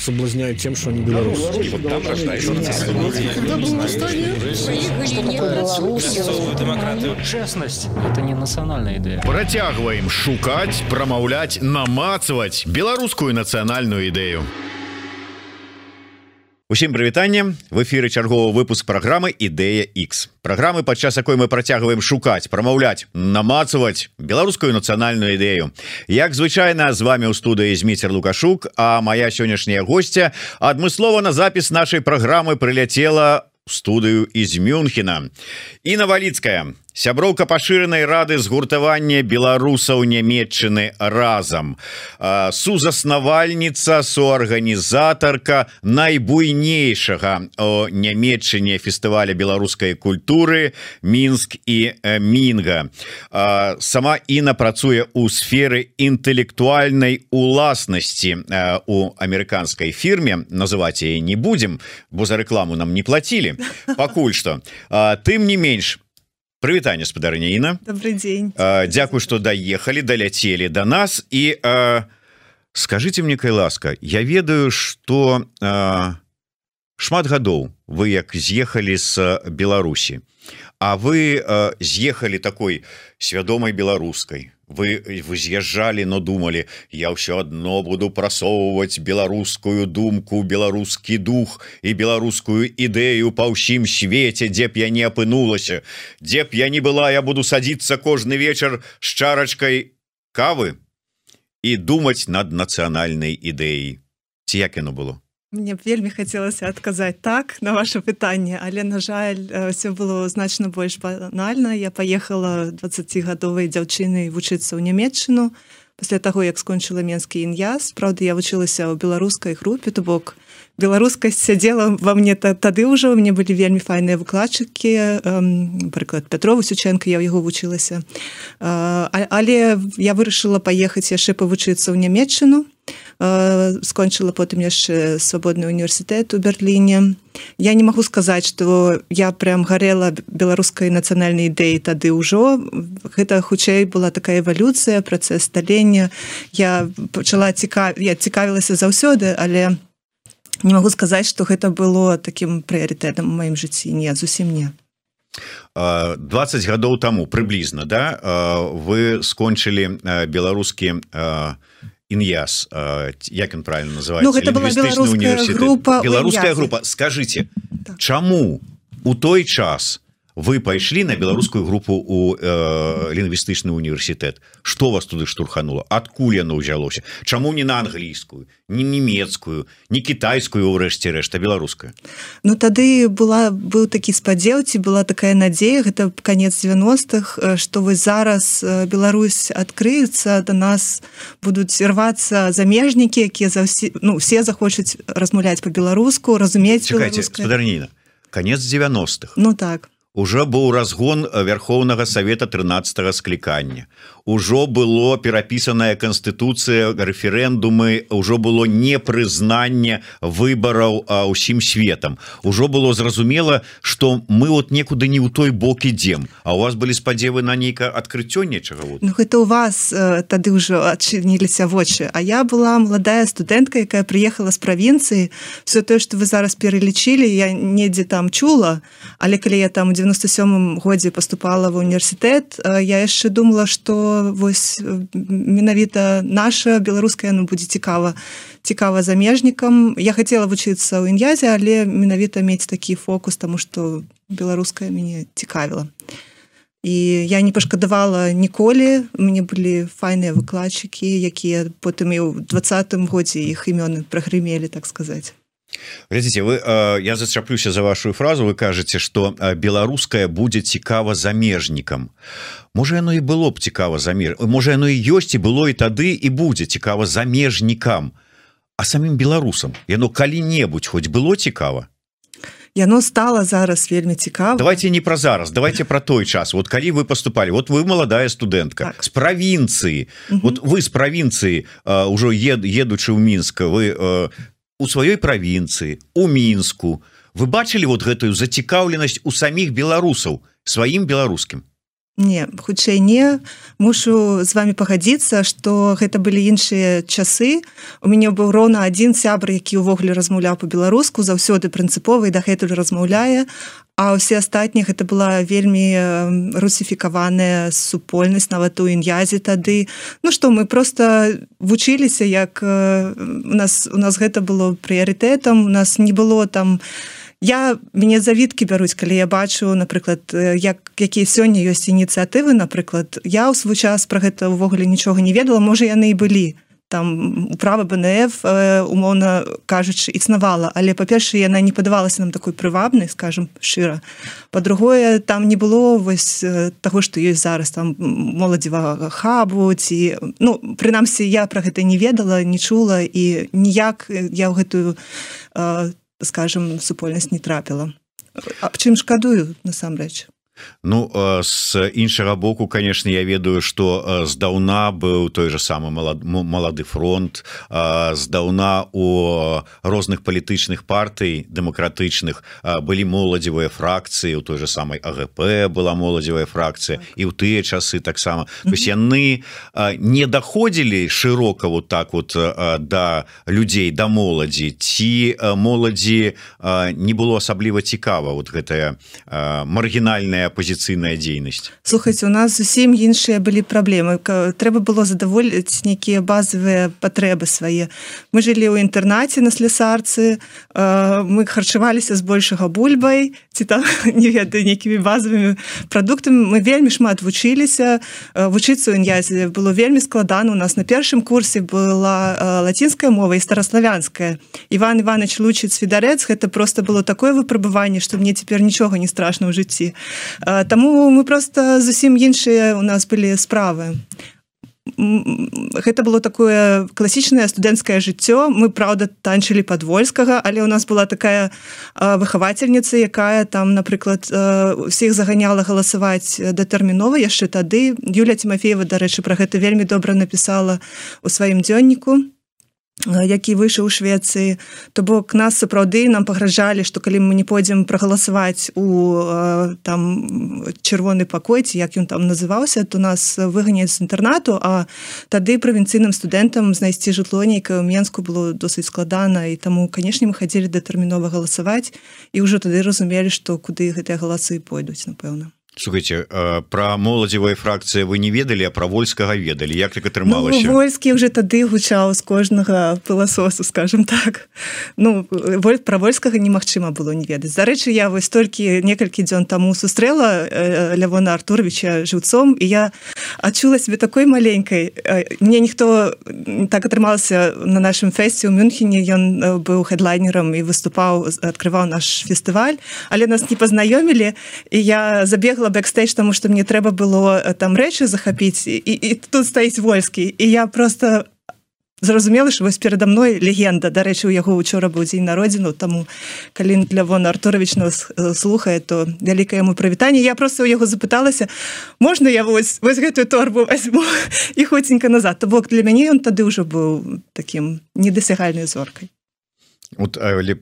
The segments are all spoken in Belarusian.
соблазняют тем что они белорусы. Честность это не национальная идея. Працягваем шукаць прамаўляць намацаваць беларускую нацыянальную ідэю Усім прывітанне. В эфиры чарговы выпуск программы ідэя X программы падчас якой мы працягваем шукаць прамаўляць намацаваць беларускую нацыянальную ідэю. Як звычайна з вами ў студыі зміцер лукашук а моя сённяшняя гостця адмыслова на запіс нашай праграмы прыляцела студыю из мюнхена. І наваліцкая сяброўка пашыранай рады згуртавання беларусаў нямметчыны разам. Сузаснавальніца суарганізатарка найбуйнейшага о нямметчыне фестываля беларускай культуры мінск і мінга сама Іна працуе у сферы інтэлектуальнай уласнасці у амерыканскай фірме называць яе не будем бо за рэкламу нам не платілі пакуль что тым не менш по прывітанне спадарыня Іна добрый день. Дякую что даехали доляцелі до да нас. І а, скажите мне кай ласка я ведаю что шмат гадоў вы як з'ехалі з Беларусі А вы з'ехалі такой свядомай беларускай вы вы з'язджалі но думали я ўсё одно буду прасоўваць беларускую думку беларускі дух і беларускую ідэю па ўсім свеце дзе б я не апынулася дзе б я не была я буду садиться кожны вечар з чарачкой кавы і думаць над нацыянальнай ідэей ці як яно было Мне вельмі хацелася адказаць так на ваше пытанне але на жаль все было значна больш банальна. Я поехала 20гадовай дзяўчынай вучыцца ў нямметчыну. Пасля таго як скончыла менскі ін'яз Праўда я вучылася ў беларускай групе то бок беларускасць сядзела во мне тады ўжо мне былі вельмі файныя выкладчыкі прыклад Пятрова сюченко я ў яго вучылася. Але я вырашыла паехаць яшчэ павучыцца ў нямметчыну скончыла потым яшчэ свабодны універсітэт у Берліне. Я не магу сказаць что я прям гарела беларускай нацыянальнай ідэі тады ўжо. Гэта хутчэй была такая эвалюцыя працэс сталення. Я пачала цікав я цікавілася заўсёды але не магу сказаць что гэта было таким прыярытэтам у маім жыцці не зусім не 20 гадоў таму прыблізна да? Вы скончылі беларускі ін'яс як ён правильно называется? Ну, гэта была беларуская група беларуская група скажите так. чаму у той час вы пайшлі на беларускую групу у э, лінгвістычны універсітэт что вас туды штурханула адкуль яно ўзялося Чаму не на англійскую не нямецкую не кітайскую ўрэшце рэшта беларуская Ну тады была быў такі спадзеў ці была такая надзея гэта конец 90-х что вы зараз Беларусь адкрыецца до нас будуць рвацца замежнікі якія за ўсе ну все захочуць размаўляць по-беларуску разумець спадарніна конец 90-х Ну так уже быў разгон Верховнага Савета 13 склікання ужо было перапісаная канстытуцыя рэферэндумы ўжо было непрызнанне выбараў усім светам. Ужо было зразумела что мы вот некуды не ў той бок ідзем. А у вас былі спадзевы на нейкае адкрыццё нечага вот. ну, гэта у вас э, тады ўжо адчыніліся вочы. А я была маладая студэнтка якая прыехала з правінцыі. Все тое что вы зараз пералічылі я недзе там чула. Але калі я там у 97 годзе поступала в універсітэт э, я яшчэ думала что вось менавіта наша беларуская ну будзе цікава цікава замежнікам. Я хотела вучыцца ў ін'язе але менавіта мець такі фокус тому что беларуская мяне цікавіла. І я не пашкадавала ніколі. Мне былі файныя выкладчыкі якія потым і ў двадцатым годзе іх імёны прагрымелі так сказаць глядзіце вы я зачаплюся за вашу фразу. Вы кажаце что беларуская будзе цікава замежнікам можа яно і было б цікава замер можа яно і ёсць і было і тады і будзе цікава замежнікам а самим беларусам яно калі-небудзь хоць было цікава Яно стало зараз вельмі цікава давайте не про зараз давайте про той час. Вот калі вы поступали. Вот вы молодая студэнтка так. с провінцыі вот вы з провінцыі ўжо ед едучы ў мінска вы у сваёй правінцыі у мінску. Вы бачылі вот гэтую зацікаўленасць у саміх беларусаў сваім беларускім? Не хутчэй не. Мушу з вами пагадзіцца что гэта былі іншыя часы. У мяне быў роўна адзін сябр які ўвогуле размаўляў по-беларуску заўсёды прынцыповы дагэтуль размаўляе а ўсе астатніх это была вельмі русіфікаваная супольнасць нават у ін'язе тады. Ну что мы просто вучыліся як у нас у нас гэта было прыярытэтам у нас не было там я мяне завіткі бяруць калі я бачу напрыклад як якія сёння ёсць ініцыятывы напрыклад я ў свой час про гэта ўвогуле нічога не ведала можа яны і былі там права бнф умоўна кажучы існавала але па-першае яна не падавалася нам такой прывабнай скажем шчыра по-другое там не было вось таго што ёсць зараз там моладзевага хабу ці ну прынамсі я про гэта не ведала не чула і ніяк я ў гэтую скажем супольнасць не трапіла аб чым шкадую насамрэч Ну з іншага боку конечно я ведаю что здаўна быў той же самы малады фронт здаўна у розных палітычных партый дэмакратычных былі моладзевыя фракцыі у той же самай АГП была моладзевая фракцыя так. і ў тыя часы таксама то есть яны не даходзілі шырока вот так вот да людзей да моладзі ці моладзі не было асабліва цікава вот гэтая маргінальная апозіцыйная дзейнасць слухайте у нас зусім іншыя былі праблемы трэба было задаволіць нейкія базовыя патрэбы свае мы жылі ў інтэрнаце на слесарцы мы харчаваліся збольшага бульбай ці там не ведаю нейкімі базовымі прадуктамі мы вельмі шмат вучыліся вучыцца ў ін'язе было вельмі складана у нас на першым курсе была лацінская мова і стараславянская Іван Іванович лучыць свідарэц гэта просто было такое выпрабаванне што мне цяпер нічога не страшна ў жыцці Таму мы просто зусім іншыя у нас былі справы. Гэта было такое класічнае студэнцкае жыццё. Мы праўда танчылі падвольскага, але ў нас была такая выхавацельніца, якая там, напрыклад, усіх заганяла галасаваць датэрмінова яшчэ тады. Юля Тимофеева, дарэчы, пра гэта вельмі добра напісала ў сваім дзённіку які выйшаў у Швецыі то бок нас сапраўды нам пагражалі што калі мы не пойдзем прагаласаваць у там чырвоны пакой ці як ён там называўся то нас выганяць з інтэрнату а тады правінцыйным студэнтам знайсці жытло нейкае ў менску было досыць складана. І таму канешне мы хадзілі датэрмінова галасаваць і ўжо тады разумелі што куды гэтыя галасы пойдуць напэўна слухайте про моладзевыя фракцыі вы не ведалі а про вольскага ведалі як так атрымалася ну, вольскі уже тады гучаў з кожнага пыласосу скажем так. Ну воль про вольскага немагчыма было не ведаць дарэчы я вось толькі некалькі дзён таму сустрэла лявона артуровича жыўцом і я адчула себе такой маленькой мне ніхто так атрымалася на нашым фэсце ў мюнхене ён быў хедлайнером і выступаў открываў наш фестываль але нас не пазнаёмілі і я забегла бегла бэкстейдж тому что мне трэба было э, там рэчы захапіць і, і тут стаіць вольскі і я просто зразумела що вось перада мной легенда. Дарэчы у яго учора быў дзень народзіну таму калі для вон артурович нас э, слухае то вялікае яму прывітанне. Я просто у яго запыталася можна я вось вось гэтую торбу возьму і хоценька назад. То бок для мяне ён тады ўжо быў таким недасягальнай зоркай вот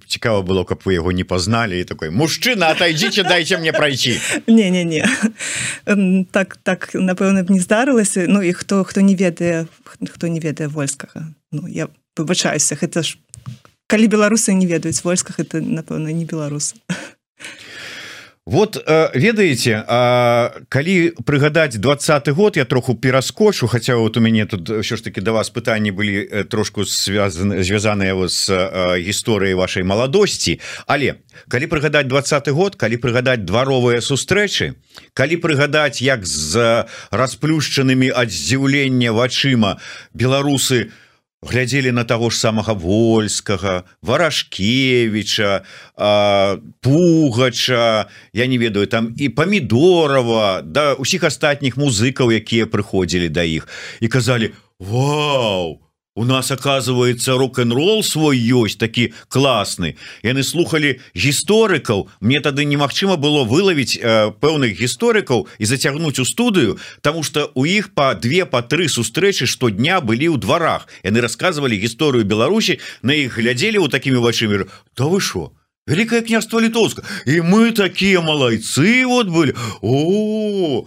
цікава было каб вы яго не пазналі і такой мужчына отойдзіце дайте мне пройти не не не так так напэўна б не здарылася. Ну і хто хто не ведае хто не ведае вольскага. Ну я выбачаюся гэта ж калі беларусы не ведаюць войсках это напэўна не беларусы вот э, ведаеце калі прыгадаць двадцатый год я троху пераскочу хотя вот у мяне тут ўсё ж таки до вас пытанні былі э, трошку связаны звязаныя з гісторыяй вашай маладосці. Але калі прыгадаць двадцатый год калі прыгадаць дваровыя сустрэчы калі прыгадаць як з расплюшчанымі ад здзіўлення вачыма беларусы у глядзелі на таго ж самага вольскага варашкевича пугача я не ведаю там і памідорова да усіх астатніх музыкаў якія прыходзілі да іх. І казалі Вау у нас оказывается рок-н-рол свой ёсць такі класны яны слухали гісторыкаў мне тады немагчыма было вылавіць э, пэўных гісторыкаў і зацягнуць у студыю тому что у іх по две по тры сустрэчы штодня былі ў дварах яны рассказывалі гісторыю Беларусі на іх глядзелі вот такими вачыми то вы шо? Великое княство літоўска і мы такія малайцы вот были. О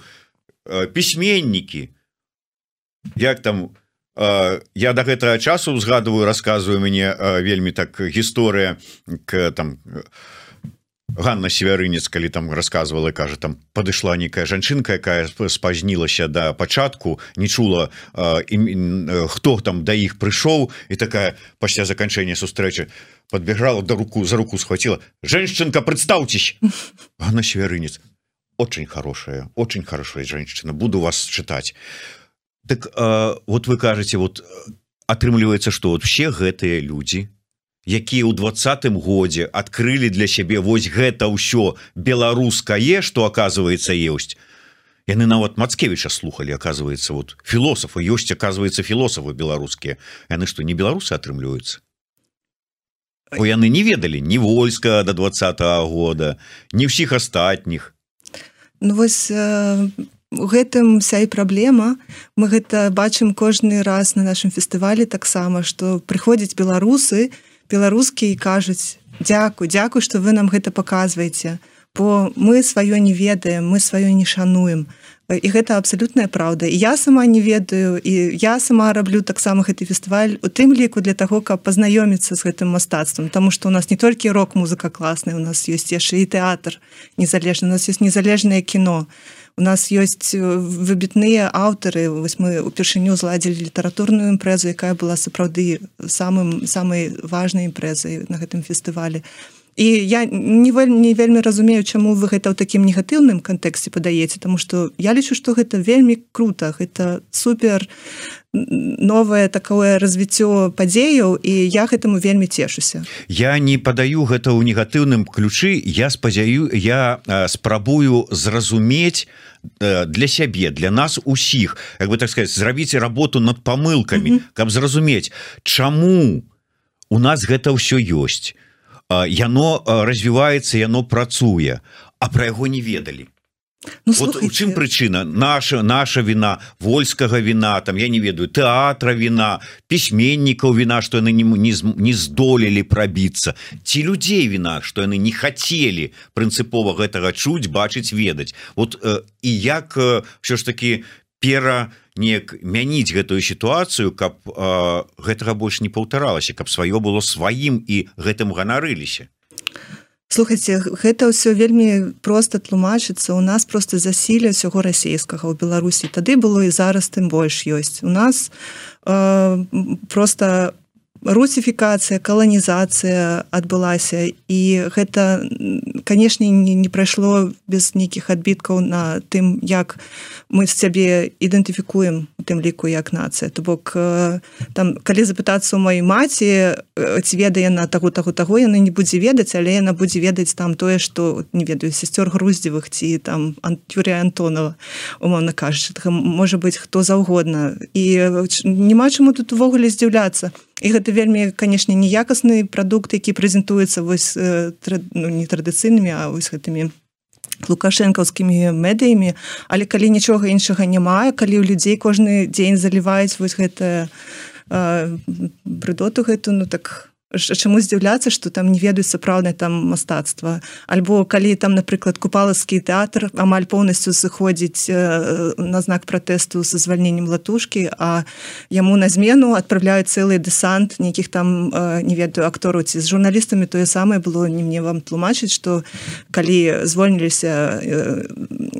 пісьменнікі як там я до гэтага часу узгадываю рассказываю мне вельмі так гісторыя к там Ганна севярынец калі там рассказывала кажа там падышла некая жанчынка якая спазнілася до да пачатку не чула хто там да іх прыйшоў і такая пасля заканчэння сустрэчы подбегала до руку за руку схватила женщинка представьтесь Ганна севярынец. Очень хорошая очень хорошая женщина буду вас читать так вот вы кажете вот атрымліваецца что вот все гэтыя люди якія ў двадцатым годзе открыли для сябе вось гэта ўсё беларускае что оказывается ёсць. Яны нават мацкевича слухали оказывается вот філосафа ёсць оказывается філосафы беларускія. Яны что не беларусы атрымліваюцца? Бо яны не ведалі не войска до два -го года не ўсіх астатніх. Ну, вось э, гэтым вся і праблема. Мы гэта бачым кожны раз на нашем фестывалі таксама что прыходзяць беларусы беларускі і кажуць Дякую Дякую что вы нам гэта показваеце бо мы сваё не ведаем мы сваё не шануем і гэта абсалютная праўда. І я сама не ведаю і я сама раблю таксама гэты фестываль у тым ліку для того каб пазнаёміцца з гэтым мастацтвам. Тому что у нас не толькі рок-музыка класная у нас ёсць яшчэ і тэатр незалежна у нас есть незалежнае кіно у нас ёсць выбітныя аўтары вось мы упершыню зладзілі літаратурную імпрэзу якая была сапраўды самым самай важнай імпрэзай на гэтым фестывалі. у і я не не вельмі разумею чаму вы гэта ў такім негатыўным кантэксце падаеце тому что я лічу что гэта вельмі круто это супер новое такое развіццё падзеяў і я гэтаму вельмі цешуся. Я не падаю гэта ў негатыўным ключы я спадзяю я спрабую зразумець для сябе для нас усіх. Як бы так сказать зрабіце работу над памылкамі mm -hmm. каб зразумець чаму у нас гэта ўсё ёсць яно развіваецца яно працуе а про яго не ведалі. Ну, вот у чым прычына? Наша наша вина вольскага вина там я не ведаю тэатра вина пісьменнікаў вина что яны не, не, не здолелі пробіцца ці людзей вина что яны не хотели прынцыпова гэтага чуць бачыць ведаць. Вот э, і як э, все ж таки пера неяк мяніць гэтую сітуацыю каб э, гэтага больш не паўтаралася каб сваё было сваім і гэтым ганарыліся. Слухайте гэта ўсё вельмі просто тлумачыцца. У нас просто засілля ўсяго расійскага ў беларусі. Тады было і зараз тым больш ёсць. У нас э, просто русіфікацыя каланізацыя адбылася і гэта канешне не, не прайшло без нейкіх адбіткаў на тым як мы з цябе ідэнтыфікуем у тым ліку як нацыя то бок там калі запытацца у маёй маці ці ведае на таго таго таго яны не будзе ведаць але яна будзе ведаць там тое што не ведаю сестёр груздзевых ці там антюря Антонова умоўна кажучы. Можа быць хто заўгодна. І няма чаму тут увогуле здзіўляцца і гэта вельмі канешне неякасны прадукт які прэзентуецца вось ну, не традыцыйнымі а вось гэтымі лукашэнкаўскімі медыямі але калі нічога іншага няма калі ў людзей кожны дзень заліваюць вось гэта брыдоту гэту ну так чаму здзіўляцца что там не ведаюць сапраўднае там мастацтва альбо калі там напрыклад купаласкі тэатр амаль поўнасцю сыходзіць на знак пратэсту са звальненнем латушкі а яму на змену адпраўляюць цэлы дэсант нейкіх там не ведаю актору ці з журналістамі тое самае было не мне вам тлумачыць что калі звольніліся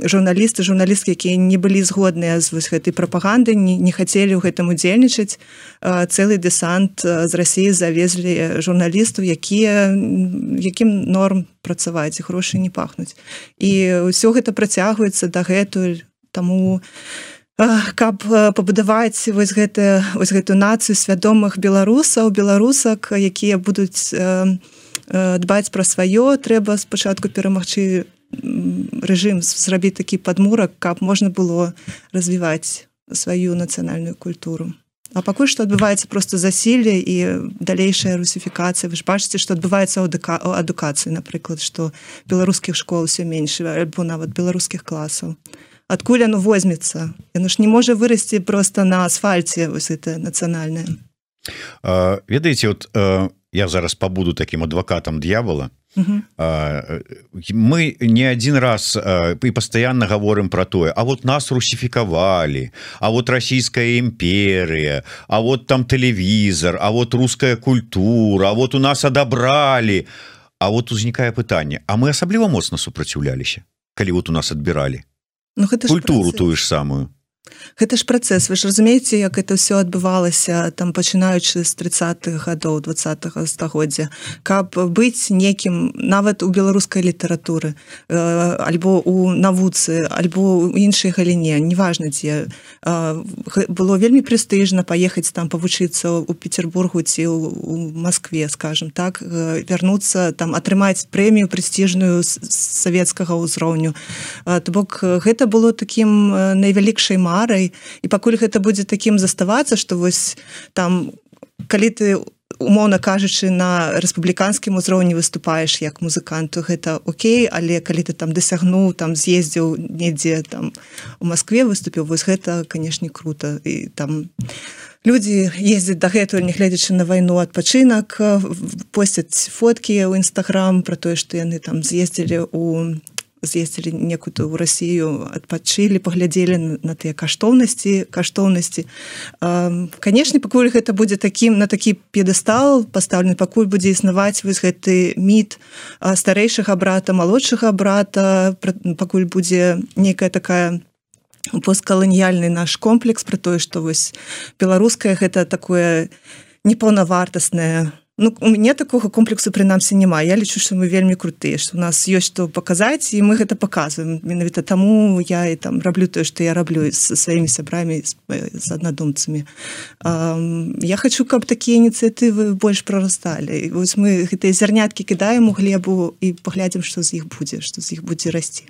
журналісты журналісткі якія не былі згодныя з вось гэтай прапаганды не, не хацелі ў гэтым удзельнічаць цэлы дэсант з рассіі завезлі журналістаў якія якім норм працаваць грошы не пахнуць. І ўсё гэта працягваецца дагэтуль. Таму каб пабудаваць вось гэта вось гэтую нацыю свядомых беларусаў беларусак якія будуць дбаць пра сваё трэба спачатку перамагчы рэжым зрабіць такі падмурак каб можна было развіваць сваю нацыянальную культуру А пакуль што адбываецца просто засілле і далейшая русіфікацыя вы ж бачыце што адбываецца ў адукацыі напрыклад што беларускіх школ все менш альбо нават беларускіх класаў. Адкуль оно возьмецца? Яно ж не можа вырасці просто на асфальце вось это нацыянальная ведаеце вот я зараз пабуду таким адвокатам дьявола мы не один раз и постоянно говорим про тое А вот нас русификовали А вот Российская империя А вот там телевизор А вот русская культура А вот у нас одобрали А вот узнікае пытанне А мы асабліва моцна супраціўляліся калі вот у нас адбіралі ну, культуру тую ж самую Гэта ж працэс вы ж разумееце як это все адбывалася там пачынаючы з 30-х гадоў два стагоддзя. Каб быць некім нават у беларускай літаратуры э, альбо у навуцы альбо у іншай галіне неважна дзе э, было вельмі прэстыжна паехаць там павучыцца у Петербургу ці у Москве скажем так э, вярнуцца там атрымаць прэмію прэстыжную савецкага ўзроўню. То бок гэта было таким найвялікшай май марай і пакуль гэта будзе такім заставацца што вось там калі ты умоўна кажучы на рэспубліканскім узроўні выступаеш як музыканту гэта Окей але калі ты там дасягнуў там з'ездзіў недзе там у Москве выступіў вось гэта канешне круто. І там людзі ездзяць дагэтуль нягледзячы на вайну адпачынак посцяць фоткі ў нстаграм про тое што яны там з'ездзілі у з'ездзілі некуды ў Росію адпачылі паглядзелі на тыя каштоўнасці каштоўнасці. Канешне пакуль гэта будзе такім на такі п'едэстал пастаўлены пакуль будзе існаваць вось гэты міт старэйшага брата малодшага брата пакуль будзе некая такая посткаланіяльны наш комплекс про тое што вось беларускае гэта такое непаўнавартаснае Ну, у мяне такога комплексу прынамсі няма я лічу што мы вельмі крутыя што у нас ёсць што паказаць і мы гэта паказваем. Менавіта таму я і там раблю тое што я раблю з сваімі сябрамі з, з аднадумцамі. Я хочу каб такія ініцыятывы больш прарасталі. Вось мы гэтыя зярняткі кідаем у глебу і паглядзім што з іх будзе што з іх будзе расці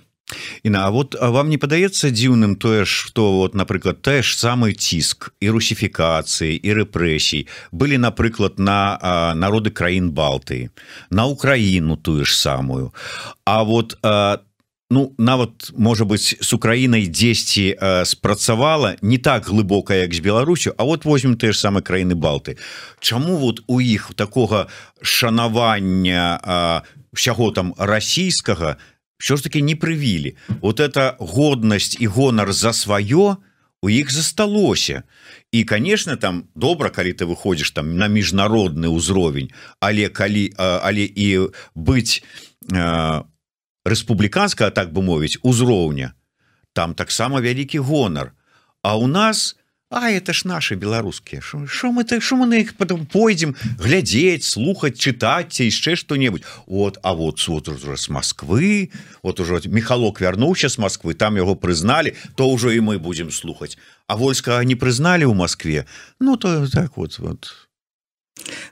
Іна А вот а вам не падаецца дзіўным тое ж што вот напрыклад тая ж самы ціск і русіфікацыі і рэпрэсій былі напрыклад на а, народы краін Балтыі на Украіну тую ж самую? А вот а, ну нават можа быть с Украінай дзесьці спрацавала не так глыбока як з Беларусю А вот возьмем тыя ж самыя краіны Балты Чаму вот у іх такога шанавання ўсяго там расійскага що ж таки не прывілі вот эта годнасць і гонар за сваё у іх засталося. І конечно там добра калі ты выходзіш там на міжнародны ўзровень але калі але і быць рэспубліканская так бы мовіць узроўня там таксама вялікі гонар А у нас у А это ж наши беларускія що мы так що мы на іх потом пойдзем глядзець слухаць чытаць яшчэ что-небудзь вот А вот вот уже с Москвы вот уже мехалок вярнуўся с Москвы там яго прызналі то ўжо і мы будем слухаць А войска не прызналі ў Москве? Ну то так вот вот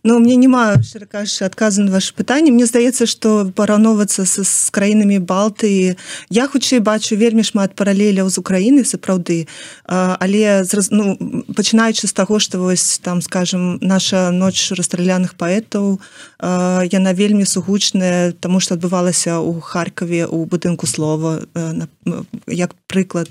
Ну мне няма кажучы адказу на ваше пытанне Мне здаецца што параўноўвацца з, з краінамі балты. Я хутчэй бачу вельмі шмат паралеляў з Украіны сапраўды але ну, пачынаючы з таго што вось там скажем наша ноч расстраляных паэтаў яна вельмі сугучная тому што адбывалася ў харкаве у будынку слова як прыклад.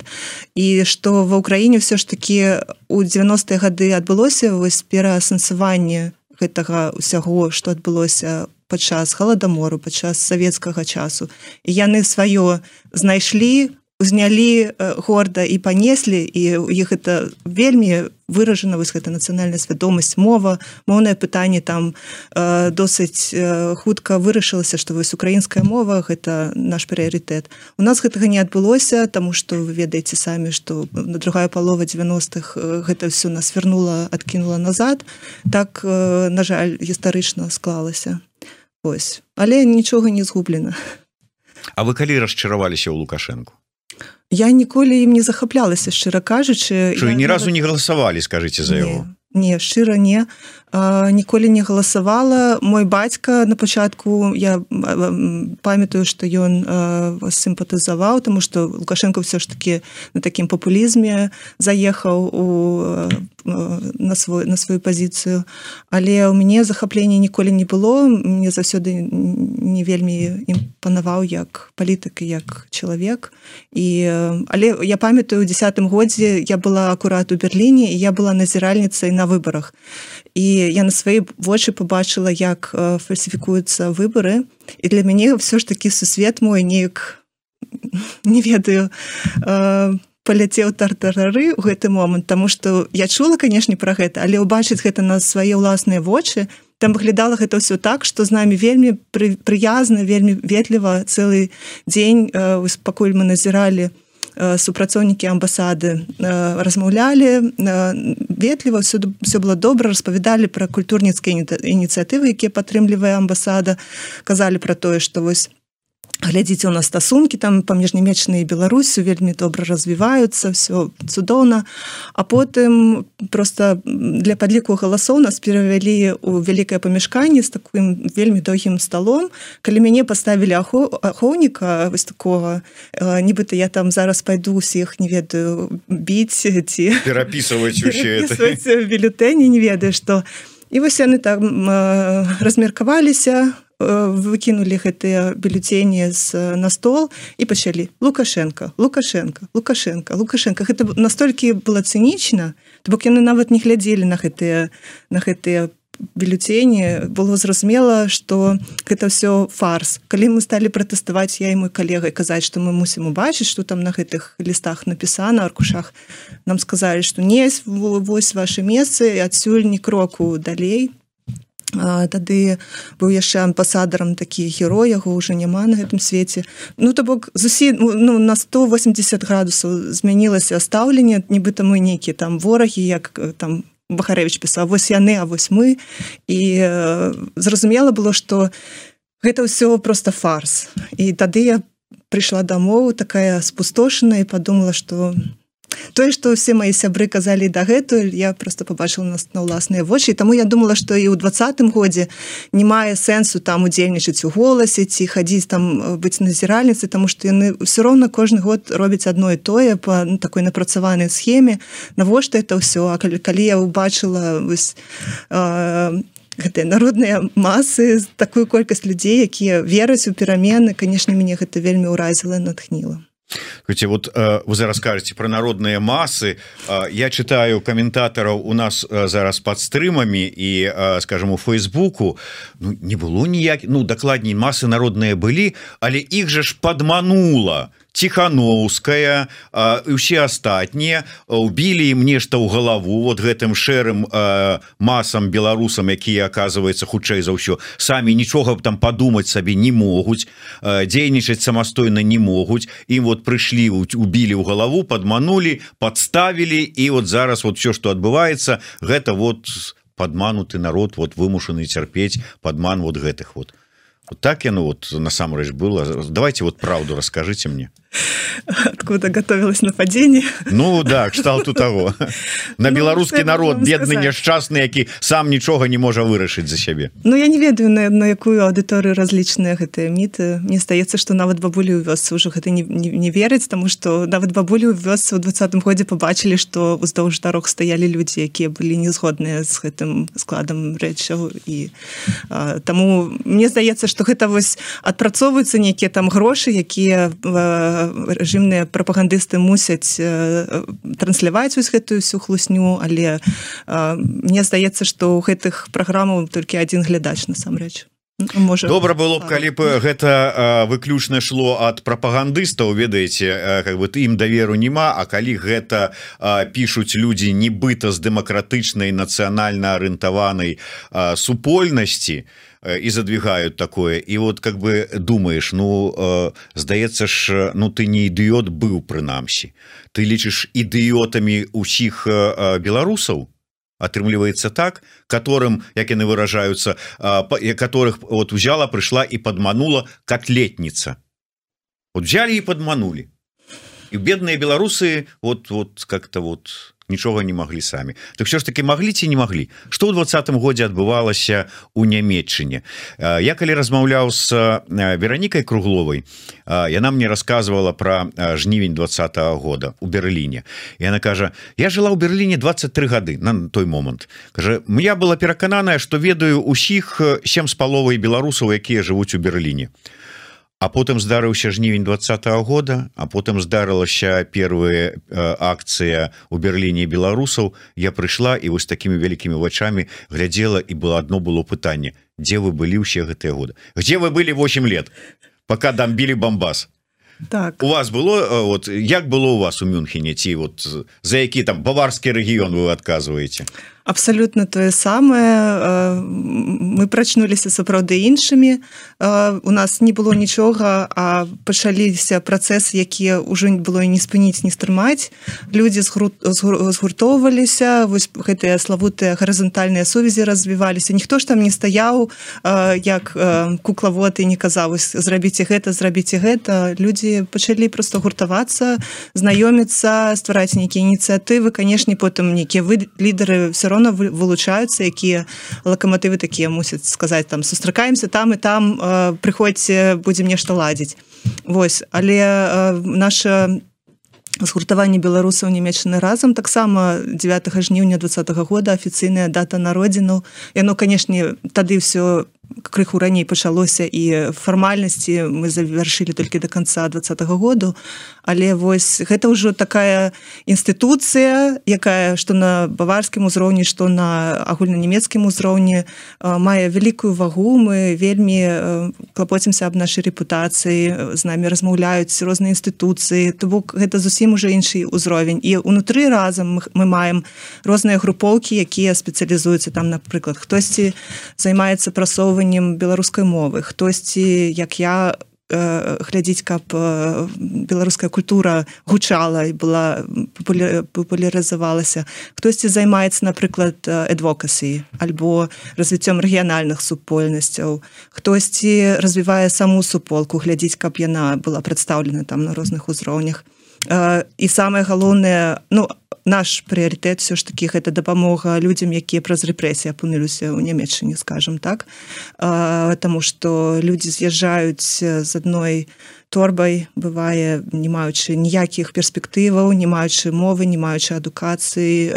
І што ва ўкраіне ўсё ж такі у 90-е гады адбылося вось пераасэнсаванне гэтага ўсяго што адбылося падчас халадамору падчас савецкага часу. І яны сваё знайшлі узнялі горда і панеслі і у іх это вельмі выражана вось гэта нацыянальная свядомасць мова. Моўнае пытанне там э, досыць э, хутка вырашылася што вось украінская мова гэта наш прыярытэт. У нас гэтага не адбылося тому что вы ведаеце самі што на другая палова 90-х гэта все нас вярнула адкінула назад. Так э, на жаль гістарычна склалася. Ось але нічога не згублена. А вы калі расчараваліся ў лукашэнку я ніколі ім не захаплялася шчыра кажучы. Ні разу не галасавалі скажитеце за яго. Не шчыра не ніколі не галасавала. Мой бацька на пачатку я памятаю што ён сімпатызаваў тому что лукашенко все ж таки на такім папулізме заехаў у на свой на сваю пазіцыю. Але ў мяне захаплення ніколі не было. Мне заўсёды не вельмі ім панаваў як палітык як чалавек. І але я памятаю у десятым годзе я была акурат у Берліне і я была назіральніцай на выбарах. І я на свае вочы побачыла як фальсіфікуюцца выборы. І для мяне все ж таки сусвет мой неяк не ведаю паляцеў тартарары ў гэты момант тому что я чула канешне про гэта але ўбачыць гэта на свае ўласныя вочы там выглядала гэта ўсё так что з намі вельмі пры, прыязна вельмі ветліва цэлы дзень пакуль мы назіралі супрацоўнікі амбасады размаўлялі ветліва все все было добра распавядалі пра культурніцкія ініцыятывы якія падтрымлівае амбасада казалі пра тое што вось глядзіце у нас стасункі там паміж нямецчанай беларусю вельмі добра развіваюцца все цудоўна. А потым просто для падліку галасоў нас перавялі у вялікае памяшканне з таким вельмі доўгім сталом. Калі мяне поставілі ахоўніка вось такого нібыта я там зараз пайду усіх не ведаю біць ці перапісваць бюлетэні не ведаю што. І вось яны там размеркаваліся у выкінулі гэтыя бюллетені з на стол і пачалі лукашенко лукашенко лукашенко лукашенко. Гэта настолькі было цынічна то бок яны нават не глядзелі на гэтыя на гэтыя бюллетені было зразумела что гэта все фарс. Калі мы сталі пратэставаць я і мой калегай казаць что мы мусім убачыць что там на гэтых лістах напісана аркушах нам сказалі что не вось ваши месцы адсюль не кроку далей тады быў яшчэ амбасадарам такі герой яго ўжо няма на гэтым свеце. Ну то бок зусім ну на 180 градусаў змянілася стаўленне нібыта мы нейкі там ворагі як там бахарэвич пісаў вось яны а вось мы і э, зразумела было что гэта ўсё просто фарс. І тады я прыйшла дамоў такая спустошаная і подумала что тое что все мои сябры казалі дагэтуль я просто побачыла нас на ўласныя вочы. Таму я думала что і ў двадцатым годзе не мае сэнсу там удзельнічаць у голасе ці хадзіць там быць назіральніцы тому что яны все роўна кожны год робяць одно і тое по ну, такой напрацаванай схеме. Навошта это ўсё? А калі, калі я убачыла вось э, гэтыя народныя масы такую колькасць людзей якія вераць у перамены канешне мяне гэта вельмі ўразіла натхніла Хоце вот э, вы зараз скажете про народные массы э, я читаю комментаторов у нас э, зараз под стрымами и скажем у фейсбуку. Ну, не было ніяк ну докладней массы народные были але их же ж подманула тихохановская усе астатнія убілі ім нешта ў галаву вот гэтым шэрым масам беларусам якія оказывается хутчэй за ўсё самі нічога там подумать сабе не могуць дзейнічаць самастойна не могуць. Ім вот прыйшлі убілі ў галаву подманули подставілі і вот зараз вот все что адбываецца гэта вот подмануты народ вот вымушаны цярпець подман вот гэтых вот так яно вот насамрэч было. Давайте вот правду расскажите мне. Откуда готовилось нападение? Ну да кшталту того. На ну, беларускі народ бедны няшчасны які сам нічога не можа вырашыць за сябе Ну я не ведаю на, на якую аўдыторыю разлічныя гэтыя міты. Мне здаецца что нават бабулі ў вёсцы ўжо гэта не, не, не верыць тому что нават бабулі ў вёсцы ў двадцатым годзе побачылі что уздоўж дарог стаялі людзі якія былі незгодныя з гэтым складам рэчаў. І а, таму мне здаецца что гэта вось адпрацоўваюцца нейкія там грошы якія в рэжымныя прапагандысты мусяць трансляваць вось гэтую всю хлусню але мне здаецца што ў гэтых праграмаў толькі адзін глядач насамрэч. Можа добра было б калі б гэта выключна шло ад прапагандыстаў ведаеце как бы ты ім даверу няма А калі гэта пишутць людзі нібыта з дэмакратычнай нацыянальна арыентаванай супольнасці то і задвигают такое. І вот как бы думаешь ну э, здаецца ж ну ты не ідыот быў прынамсі ты лічыш ідыотамі усіх э, беларусаў атрымліваецца так которым як яны выражаюцца э, которых вот узяла прыйшла і подманула котлетница. Вот взяли і подманули. І бедные беларусы вот вот как-то вот не нічога не маглі самі. Так все ж таки маглі ці не маглі? Что ў двадцатым годзе адбывалася у нямметчыне я калі размаўляў с веронікай кругловой яна мне рассказывала про жнівень двадца -го года у Берліне. І она кажа я жила ў Берліне 23 гады на той момант кажа я была перакананая что ведаю усіх сем з паловай беларусаў якія жывуць у Берліне а потым здарыўся жнівень двадцатого года а потым здарылася первые акцыя у Берліне беларусаў. Я прыйшла і вось такими вялікімі вачами глядзела і было одно было пытанне дзе вы былі ўсе гэтыя годы? Где вы были 8 лет пока дамбілі бомбас так. У вас было вот як было у вас у мюнхене ці вот за які там баварскі рэгіён вы адказваеце абсолютно тое самае. Мы прачнуліся сапраўды іншымі. У нас не было нічога а пачаліся працэсы якія ўжо не было і не спыніць не стрымаць. Людзі згуртоўваліся вось гэтыя славутыя гарызантальныя сувязі развіваліся. Ніхто ж там не стаяў як куклавод і не казаў зрабіце гэта зрабіце гэта людзі пачалі просто гуртавацца знаёміцца ствараць нейкія ініцыятывы. Канешне потым нейкія вы лідары все равно равно вылучаюцца якія лакаматывы такія мусяць сказаць там сустракаемся там і там э, прыходзьце будзем нешта ладзіць Вось але э, наша згуртаванне беларусаў нямецчаны разам таксама 9 жніўня два -го года афіцыйная дата народзіну яно канешне тады все крыху раней пачалося і фармальнасці. Мы завяршылі толькі до конца двадцатого году. Але вось гэта ўжо такая інстытуцыя якая што на баварскім узроўні што на агульнанямецкім узроўні мае вялікую вагу. Мы вельмі клапоцімся аб нашай рэпутацыі з намі размаўляюць розныя інстытуцыі. То бок гэта зусім уже іншы ўзровень. І унутры разам мы маем розныя групоўкі якія спецыялізуюцца там напрыклад хтосьці займаецца прасоўваннем выкарыстоўваннем беларускай мовы. Хтосьці як я глядзіць каб беларуская культура гучала і была папулярызавалася хтосьці займаецца напрыклад эдвокасі альбо развіццём рэгіянальных супольнасцяў. Хтосьці развівае саму суполку глядзіць каб яна была прадстаўлена там на розных узроўнях і самае галоўнае ну наш прыярытэт все ж таки гэта дапамога людзям якія праз рэпрэсіі апынуліся ў нямецчыне скажем так. Таму что людзі з'язджаюць з адной торбай бывае не маючы ніякіх перспектываў не маючы мовы не маючы адукацыі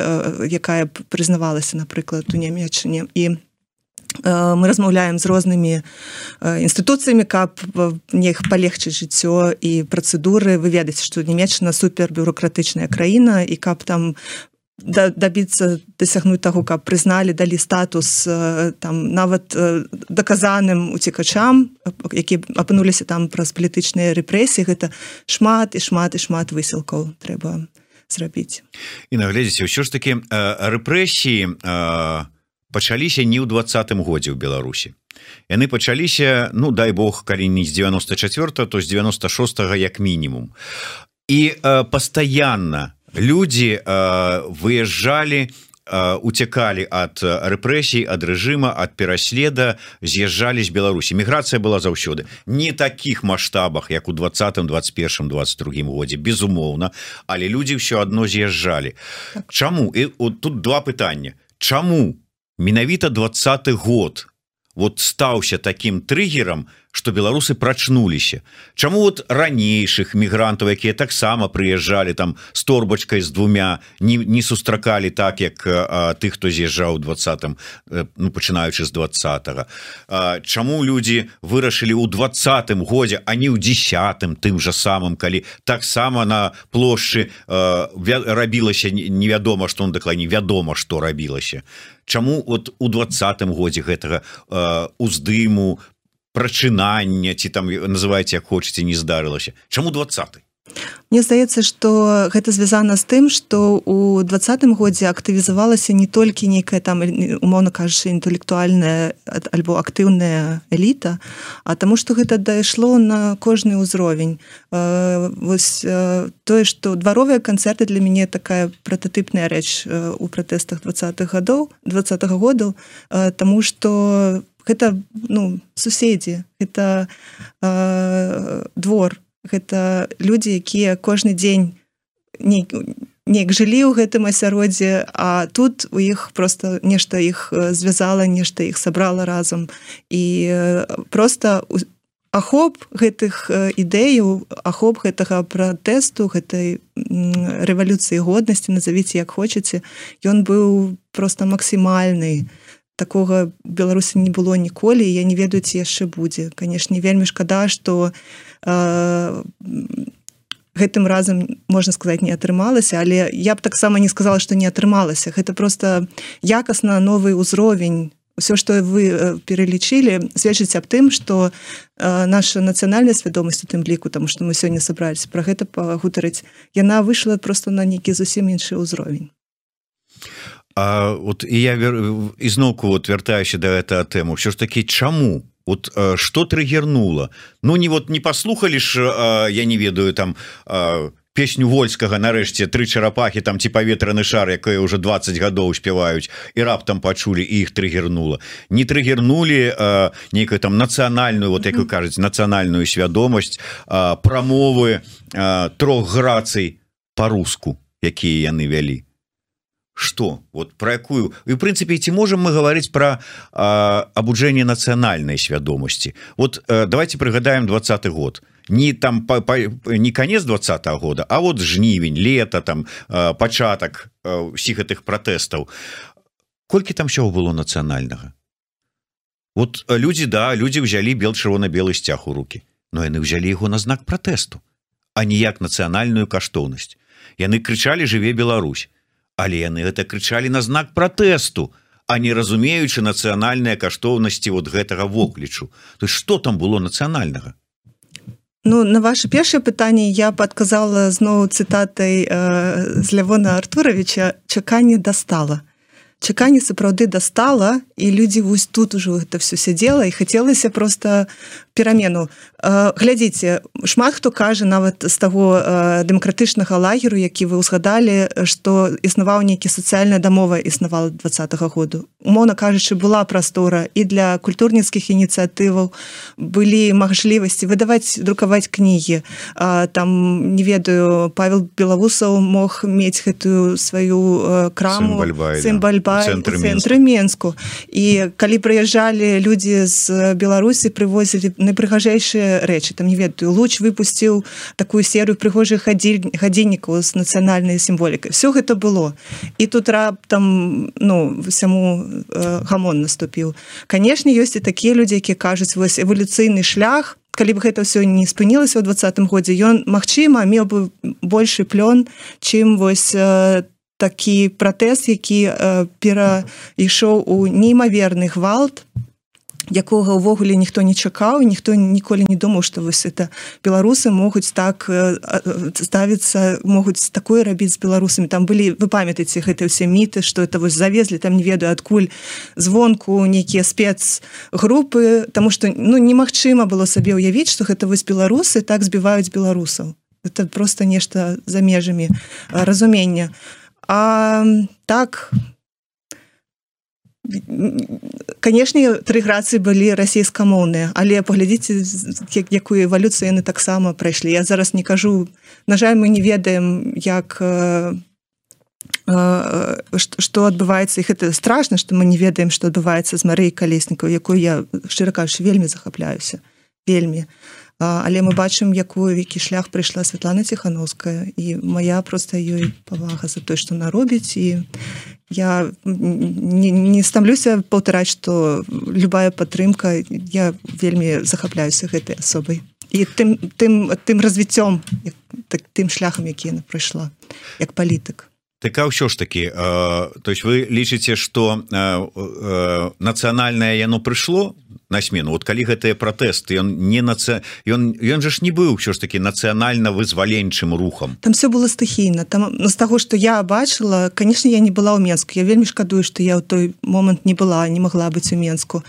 якая прызнавалася напрыклад у нямецчыне і Э, мы размаўляем з рознымі э, інстытуцыямі каб нех палегчыць жыццё і працэдуры вы ведаеце што нямецчына супер бюрократычная краіна і каб там дабіцца дасягнуць таго каб прызналі далі статус э, там нават даказаным уцікачам які апынуліся там праз палітычныя рэпрэсіі. Гэта шмат і шмат і шмат высілкаў трэба зрабіць. І нагледзеце ўсё ж таки рэпрэсіі а пачаліся не ў двадцатым годзе ў Беларусі. Яны пачаліся ну дай Бог калі не з 94 то з 96 як мінімум. І э, пастаянна людзі э, выязджалі уцякалі ад рэпрэсій ад рэжыма ад пераследа з'язджалі з Беларусі. Міграцыя была заўсёды. Не таких маштабах як у двадцатым 21 22 годзе безумоўна але людзі ўсё адно з'язджалі. Так. Чаму? І тут два пытання. Чаму менавіта двадцаты год вот стаўся таким трыггером что беларусы прачнуліся Чаму вот ранейшых мігрантаў якія таксама прыязджалі там с торбачкой з двумя не, не сустракалі так як а, тых хто з'язджаў двадцатым ну пачынаючы з двадцатого Чаму люди вырашылі ў двадцатым годзе а не ў десятым тым же самым калі таксама на плошчы рабілася невядома что он дакладней вядома что рабілася. Чаму вот у двадцатым годзе гэтага уздыму прачынання ці там называеце як хочаце не здарылася. Чаму 20 Мне здаецца что гэта звязана з тым что у двадцатым годзе актывізавалася не толькі нейкая там умоўно кажучы інтэлектуальная альбо актыўная эліта а таму что гэта дайшло на кожны ўзровень. Вось тое что дваровыя канцэрты для мяне такая прототыпная рэч у пратэстах двадцатых гадоў двадцатого году тому что гэта ну суседзі это э, двор гэта людзі якія кожны дзень не неяк жылі ў гэтым асяроддзе а тут у іх просто нешта іх звязала нешта іх сабрала разам. І просто ахоп гэтых ідэяў ахоп гэтага пратэсту гэтай рэвалюцыі годнасці назавіце як хочаце ён быў просто максімальны такога беларусі не было ніколі я не ведаю ці яшчэ будзе. Канешне вельмі шкада что э, гэтым разам можна сказаць не атрымалася але я б таксама не сказала что не атрымалася. Гэта просто якасна новы ўзровень. Все что вы э, пералічылі сведчыць аб тым что э, наша нацыянальная свядомасць у тым ліку там что мы сёння сабрались про гэта пагутарыць яна выйшла просто на нейкі зусім іншы ўзровень А вот і я ізноўку вот вяртаюся да гэта тэму все ж таки чаму вот что триггернуло? Ну не вот не послухали ж я не ведаю там песню вольскага нарэшце тры чарапахи там ці паветраны шар якое уже 20 гадоў спяваюць і раптам пачулі іх триггернула не триггернули нейкую там нацыянальную вот як вы кажаце нацыянальную свядомасць прамовы трох грацый по-руску якія яны вялі что? Вот про якую? И в принципе ці можем мы говорить про обуджение национальной свядомости вот э, давайте пригадаем двадцатый год. Не там по, по, не конец двадцатого года а вот жнівень лето там э, початок всіх э, этих протестаў колькі там все было национального вот люди да люди взяли бел чырвона-белый сцяг у руки но яны взяли его на знак протесту а ніяк национальную каштоўнасць. Яны крычали жыве Беларусь але яны гэта крычалі на знак пратэсту а не разумеючы нацыянальныя каштоўнасці вот гэтага воклічу. То что там было нацыянальнага? Ну на ваше першае пытанне я падказала зноў цытатай э, з лявона артуровича чаканне дастала чаканне сапраўды дастала і людзі вось тут ужо гэта все сядзела і хацелася просто перамену. Глядзіце шмат хто кажа нават з таго дэмакратычнага лагеру які вы ўзгадалі што існаваў нейкі сацыяльная дамова існавала два году. Умоўна кажучы была прастора і для культурніцкіх ініцыятываў былі магчлівасці выдаваць друкаваць кнігі. Там не ведаю павел белавусаў мог мець гэтую сваю краму. Сімбальба цэнтры менску і калі прыязджалі людзі з беларусі прывозілі найпрыгажэйшыя рэчы. Там не ведаю луч выпусціў такую серыю прыгожых гадзіннікаў з нацыянальнай сімволікай. Все гэта было. І тут раптам ну сяму э, гамон наступіў. Канешне ёсць і такія людзі якія кажуць вось эвалюцыйны шлях. Калі б гэта ўсё не спынілася ў двадцатым годзе ён магчыма меў бы большы плён чым вось там такі пратэз які э, перайшоў у неймаверны гвалт якога ўвогуле ніхто не чакаў ніхто ніколі не думаў што вось это беларусы могуць так ставіцца могуць такое рабіць з беларусамі. Там былі вы памятаеце гэта ўсе міты что это вось завезлі там не ведаю адкуль звонку нейкія спецгрупы тому что ну немагчыма было сабе ўявіць что гэта вось беларусы так збіваюць беларусаў. Это просто нешта за межамі разумення. А так канешне тры грацыі былі расійскамоўныя але паглядзіце якую эвалюцыю яны таксама прайшлі. Я зараз не кажу на жаль мы не ведаем як что адбываецца. І гэта страшна што мы не ведаем што адбываецца з марэй калеснікаў якую я шчыра кажучы вельмі захапляюся. Вельмі але мы бачым якую векі шлях прыйшла Святлана ціхановская і моя проста ёй павага за той што наробіць і я не, не стамлюся паўтараць что любая падтрымка я вельмі захапляюся гэтай асобай. І тым тым тым развіццём так, тым шляхам які яна прыйшла як палітык. Так а ўсё ж таки э, то есть вы лічыце что э, э, нацыянальнае яно прыйшло на смену. Вот калі гэтыя пратэсты ён не наца ён ён же ж не быў ўсё ж таки нацыянальна вызваленчым рухам. Там все было стыхійна. Там ну, з таго что я бачыла конечно я не была ў менску. Я вельмі шкадую что я ў той момант не была не могла быць у менску.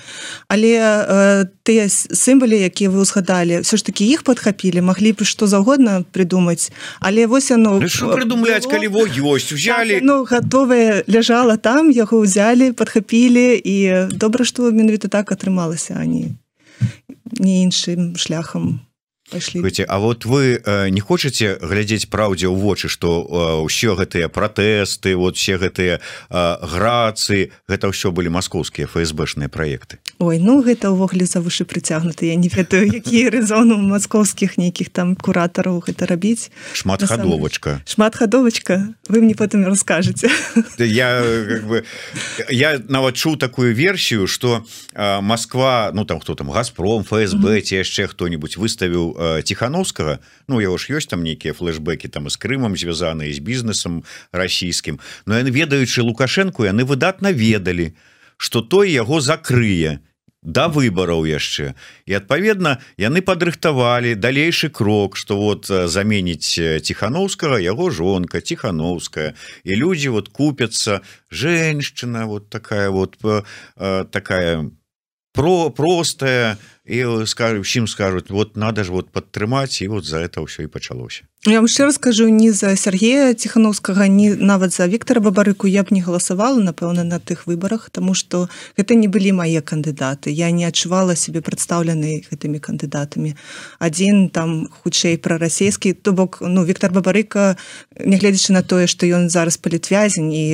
Але э, тыя сімвалі якія вы узгадалі все ж таки іх падхапілі маглі б што заўгодна придумаць але вось оно ну, придумляць калі во ёсць узялі так, ну готовые ляжала там яго ўзялі падхапілі і добра што менавіта так атрымалася а не не іншым шляхам пайшлі Хоце, А вот вы э, не хочаце глядзець праўдзе ў вочы што ўсё гэтыя пратэсты вот все гэтыя грацы гэта ўсё былі маскоўскія ФСБшныя праекты? Ой ну гэта ўвогуле за вышы прыцягнуты. Я не ведаю які рэзону маскоўскіх нейкіх там куратараў гэта рабіць. Шматхадовачка шматхадовачка вы мне потым расскажаце я как бы я нават чуў такую версію что Москва ну там кто там газпром ФСБ ці яшчэ хто-нибудь выставіў тихохановскага Ну яго ж ёсць там нейкія флешбеки там з Крымам звязаныя з бізнесам расійскім но яны ведаючы лукашенко яны выдатна ведалі что той яго закрые до выбораў яшчэ і адпаведна яны падрыхтавалі далейшы крок что вот заменіць тихохановскага яго жонка тихохановская і людзі вот купятся женщина вот такая вот такая про простая і скажу усім скажуць вот надо ж вот падтрымаць і вот за это ўсё і пачалося Я вам ще раскажу ні за Сергея ціхановскага ні нават за Віктора бабарыку я б не галасавала напэўна на тых выбарах тому что гэта не былі мае кандыдаты я не адчувала себе прадстаўлены гэтымі кандыдатамі один там хутчэй пра расійскі то бок ну Віктор бабарыка нягледзячы на тое что ён зараз палітвязень і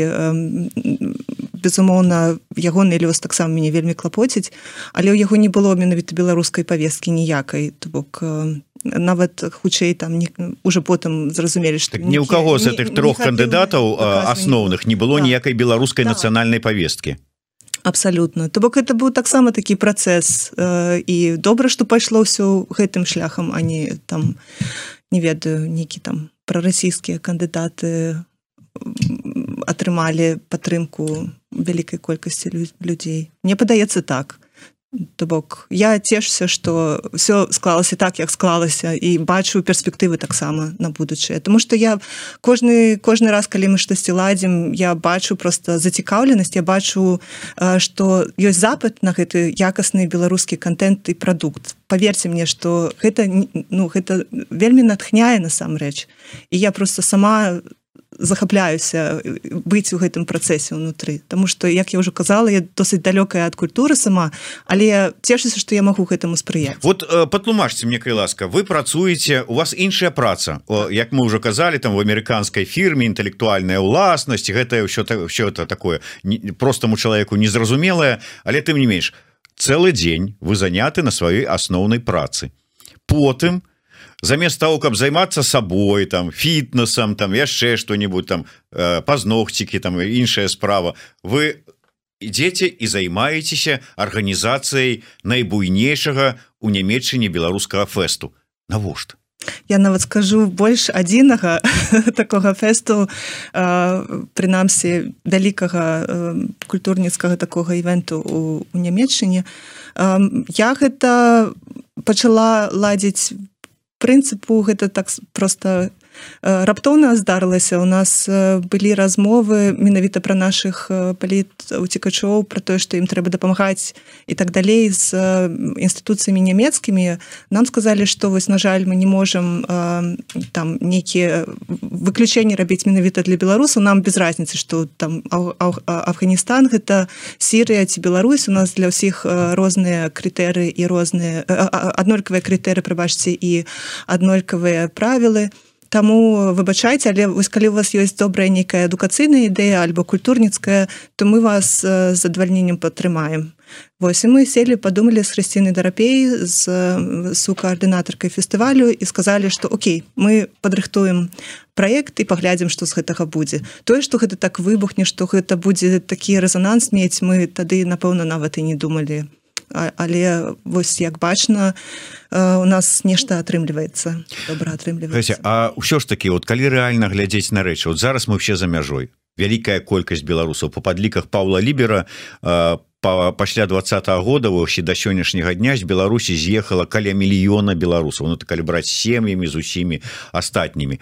безумоўна ягоны лёс таксама мяне вельмі клапоціць але ў яго не было менавіта беларускай павесткі ніякай. То бок нават хутчэй там не уже потым зразумелі что так, ні у кого з этих трох кандыдатаў асноўных не было ніякай беларускай да. нацыянальнай повесткі абсолютно то бок это быў таксама такі працэс э, і добра что пайшло ўсё гэтым шляхам они там не ведаю нейкі там прарасійскія кандыдаты атрымалі падтрымку вялікай колькасці людзей. Мне падаецца так то бок я цешся что все склалася так як склалася і бачу перспектывы таксама на будучае. Тому что я кожны кожны раз калі мы штосьці ладзім я бачу просто зацікаўленасць я бачу что ёсць запад на гэты якасны беларускі контент і прадукт. Поверьте мне что гэта ну гэта вельмі натхняе насамрэч. І я просто сама захапляюся быць у гэтым працэсе ўнутры. Таму што як я ўжо казала я досыць далёкая ад культуры сама але цешуся што я магу гэтаму спрыяць. Вот патлумажце мне кай ласка вы працуеце у вас іншая праца. О, як мы уже казалі там в амерыканскай фірме інтэлектуальная ўласнасць гэтае ўсё так все это такое простаму чалавеку незразумелае але тым не менш цэлы дзень вы заняты на сваёй асноўнай працы. Потым у замест того каб займацца сабой там фітнесам там яшчэ что-нибудь там э, пазногцікі там іншая справа вы ідзеце і займаецеся арганізацыяй найбуйнейшага у нямецчыне беларускага фэсту. Навошта? Я нават скажу больш адзінага такога фэсту прынамсі вялікага культурніцкага такога івенту у, у нямецчыне. Я гэта пачала ладзіць прынцыпу гэта так просто раптоўна здарылася у нас былі размовы менавіта пра наших паліт уцікачоў про тое што ім трэба дапамагаць і так далей з інстытуцыямі нямецкімі. Нам сказалі што вось на жаль мы не можем там нейкія выключэнні рабіць менавіта для беларусаў. Нам без разніцы что там Афганістан гэта Сірыя ці Беларусь. У нас для ўсіх розныя крытэры і розныя аднолькавыя крытэры прыбачце і аднолькавыя правілы. то Таму выбачайце, але вось калі у вас ёсць добрая нейкая адукацыйная ідэя альбо культурніцкая, то мы вас з задавальненнем падтрымаем. Вось і мы селі падумалі з хрысціны дарапей з сукаардынатаркай фестывалю і сказалі, што Окей, мы падрыхтуем праект і паглядзім, што з гэтага будзе. Тое, што гэта так выбухне, што гэта будзе такі рэзананс мець, мы тады, напэўна, нават і не думалі але вось як бачна у нас нешта атрымліваецца добра атрымліваецца. А ўсё ж таки вот калі рэальна глядзець на рэчы вот зараз мы все за мяжой. Вялікая колькасць беларусаў по падліках Павла лібера по пасля двадцатого года вообще до сённяшняга дня з Беларусі з'ехала каля мільёна беларусаў. Ну так калі браць сем'ямі з усімі астатнімі.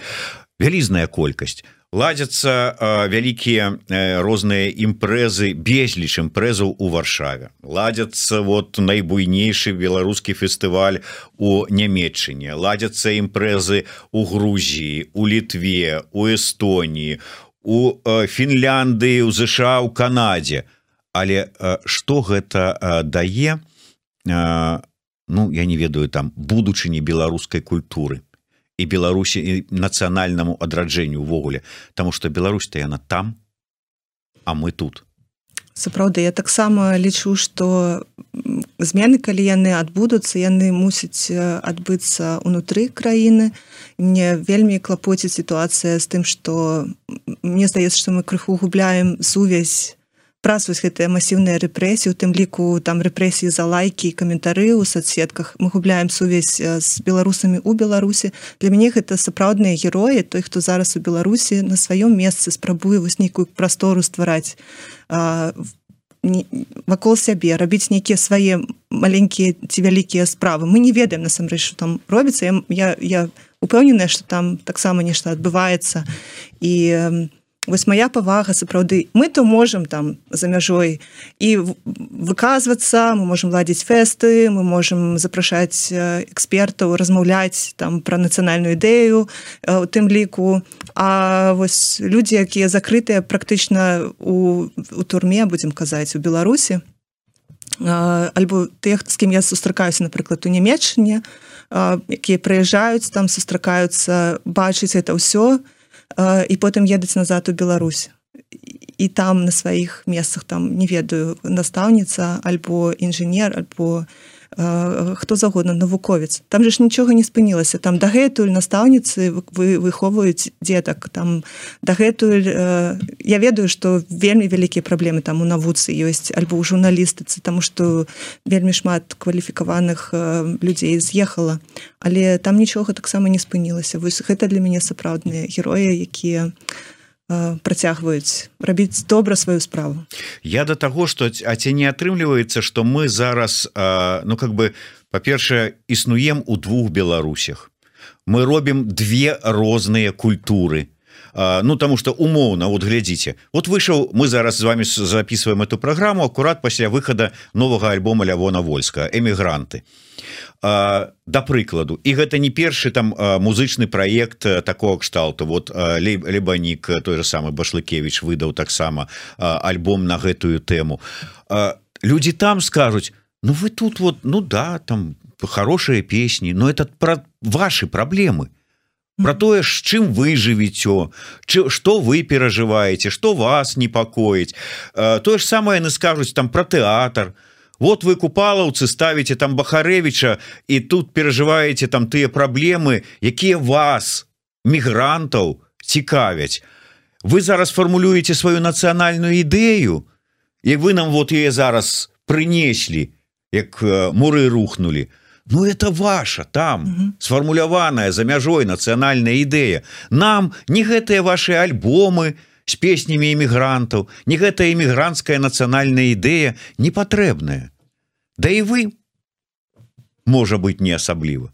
Вялізная колькасць ладзяцца вялікія розныя імпрэзы безліч імпрэзаў у варшаве. Ладзяцца вот найбуйнейшы беларускі фестываль у нямметчыне ладзяцца імпрэзы у Грузіі у літве у Эстоніі у Фінляндыі у ЗША у Канадзе. Але что гэта дае? Ну я не ведаю там будучыні беларускай культуры і беларусі і нацыянальнаму адраджэнню увогуле Таму что Беларусь-то яна там а мы тут. Сапраўды я таксама лічу что змены калі яны адбудуцца яны мусяць адбыцца унутры краіны. Мне вельмі клапоціць сітуацыя з тым что мне здаецца что мы крыху губляем сувязь праз вось гэтыя масіўныя рэпрэсіі у тым ліку там рэпрэсіі за лайкі каментары ў соцсетках. Мы губляем сувязь з беларусамі у беларусі. Для мяне гэта сапраўдныя героі той хто зараз у беларусі на сваём месцы спрабуе вось нейкую прастору ствараць вакол сябе рабіць нейкія свае маленькія ці вялікія справы. Мы не ведаем насамрэч там робіцца. Я я упэўненая что там таксама нешта адбываецца. І у вось моя павага сапраўды. Мы то можем там за мяжой і выказвацца мы можем ладзіць фэсты мы можем запрашаць экспертаў размаўляць там про нацыянальную ідэю у тым ліку. А вось людзі якія закрытыя практычна у, у турме будзем казаць у беларусі альбо тых з кім я сустракаюся напрыклад у нямецчыне якія прыязджаюць там сустракаюцца бачыць это ўсё і і потым едуць назад у Беларусь. І там на сваіх месцах там не ведаю настаўніца альбо інжынер альбо хто загодна навуковец там же ж нічога не спынілася. Там дагэтуль настаўніцы вы выхоўваюць дзетак. Там дагэтуль я ведаю что вельмі вялікія праблемы там у навуцы ёсць альбо ў журналістыцы тому что вельмі шмат кваліфікаваных людзей з'ехала. Але там нічога таксама не спынілася. Вось гэта для мяне сапраўдныя героі якія у працягваюць рабіць добра сваю справу. Я до того что а ці не атрымліваецца что мы зараз ну как бы по-першае існуем у двух беларусях. Мы робім две розныя культуры ну тому что умоўно вот глядзіце. Вот выйшаў мы зараз з вами записываем эту программу аккурат пасля выхода нового альбома лявона вольска эмігранты да прыкладу і гэта не першы там музычны проект такого кшталту. Вот либонік той же самый башлыкевич выдаў таксама альбом на гэтую тэму. Люди там скажуць Ну вы тут вот ну да там хорошие песні но этот про ваши проблемы про тое ж чым вы жывіцё что вы перажываеце что вас непакоіць тое ж самое яны скажуць там про тэатр вот вы купалаўцы ставіце там бахарэвича і тут перажываеце там тыя праблемы якія вас мігрантаў цікавяць вы зараз фармулюеце сваю нацыянальную ідэю і вы нам вот яе зараз прынеслі як муры рухнули. то Ну это ваша там сфармуляваная за мяжой нацыянальная ідэя нам не гэтыя ваши альбомы с песнямі эмігрантаў не гэтая эмігрантская нацыянальная ідэя не патрэбная. Да і вы можа быть не асабліва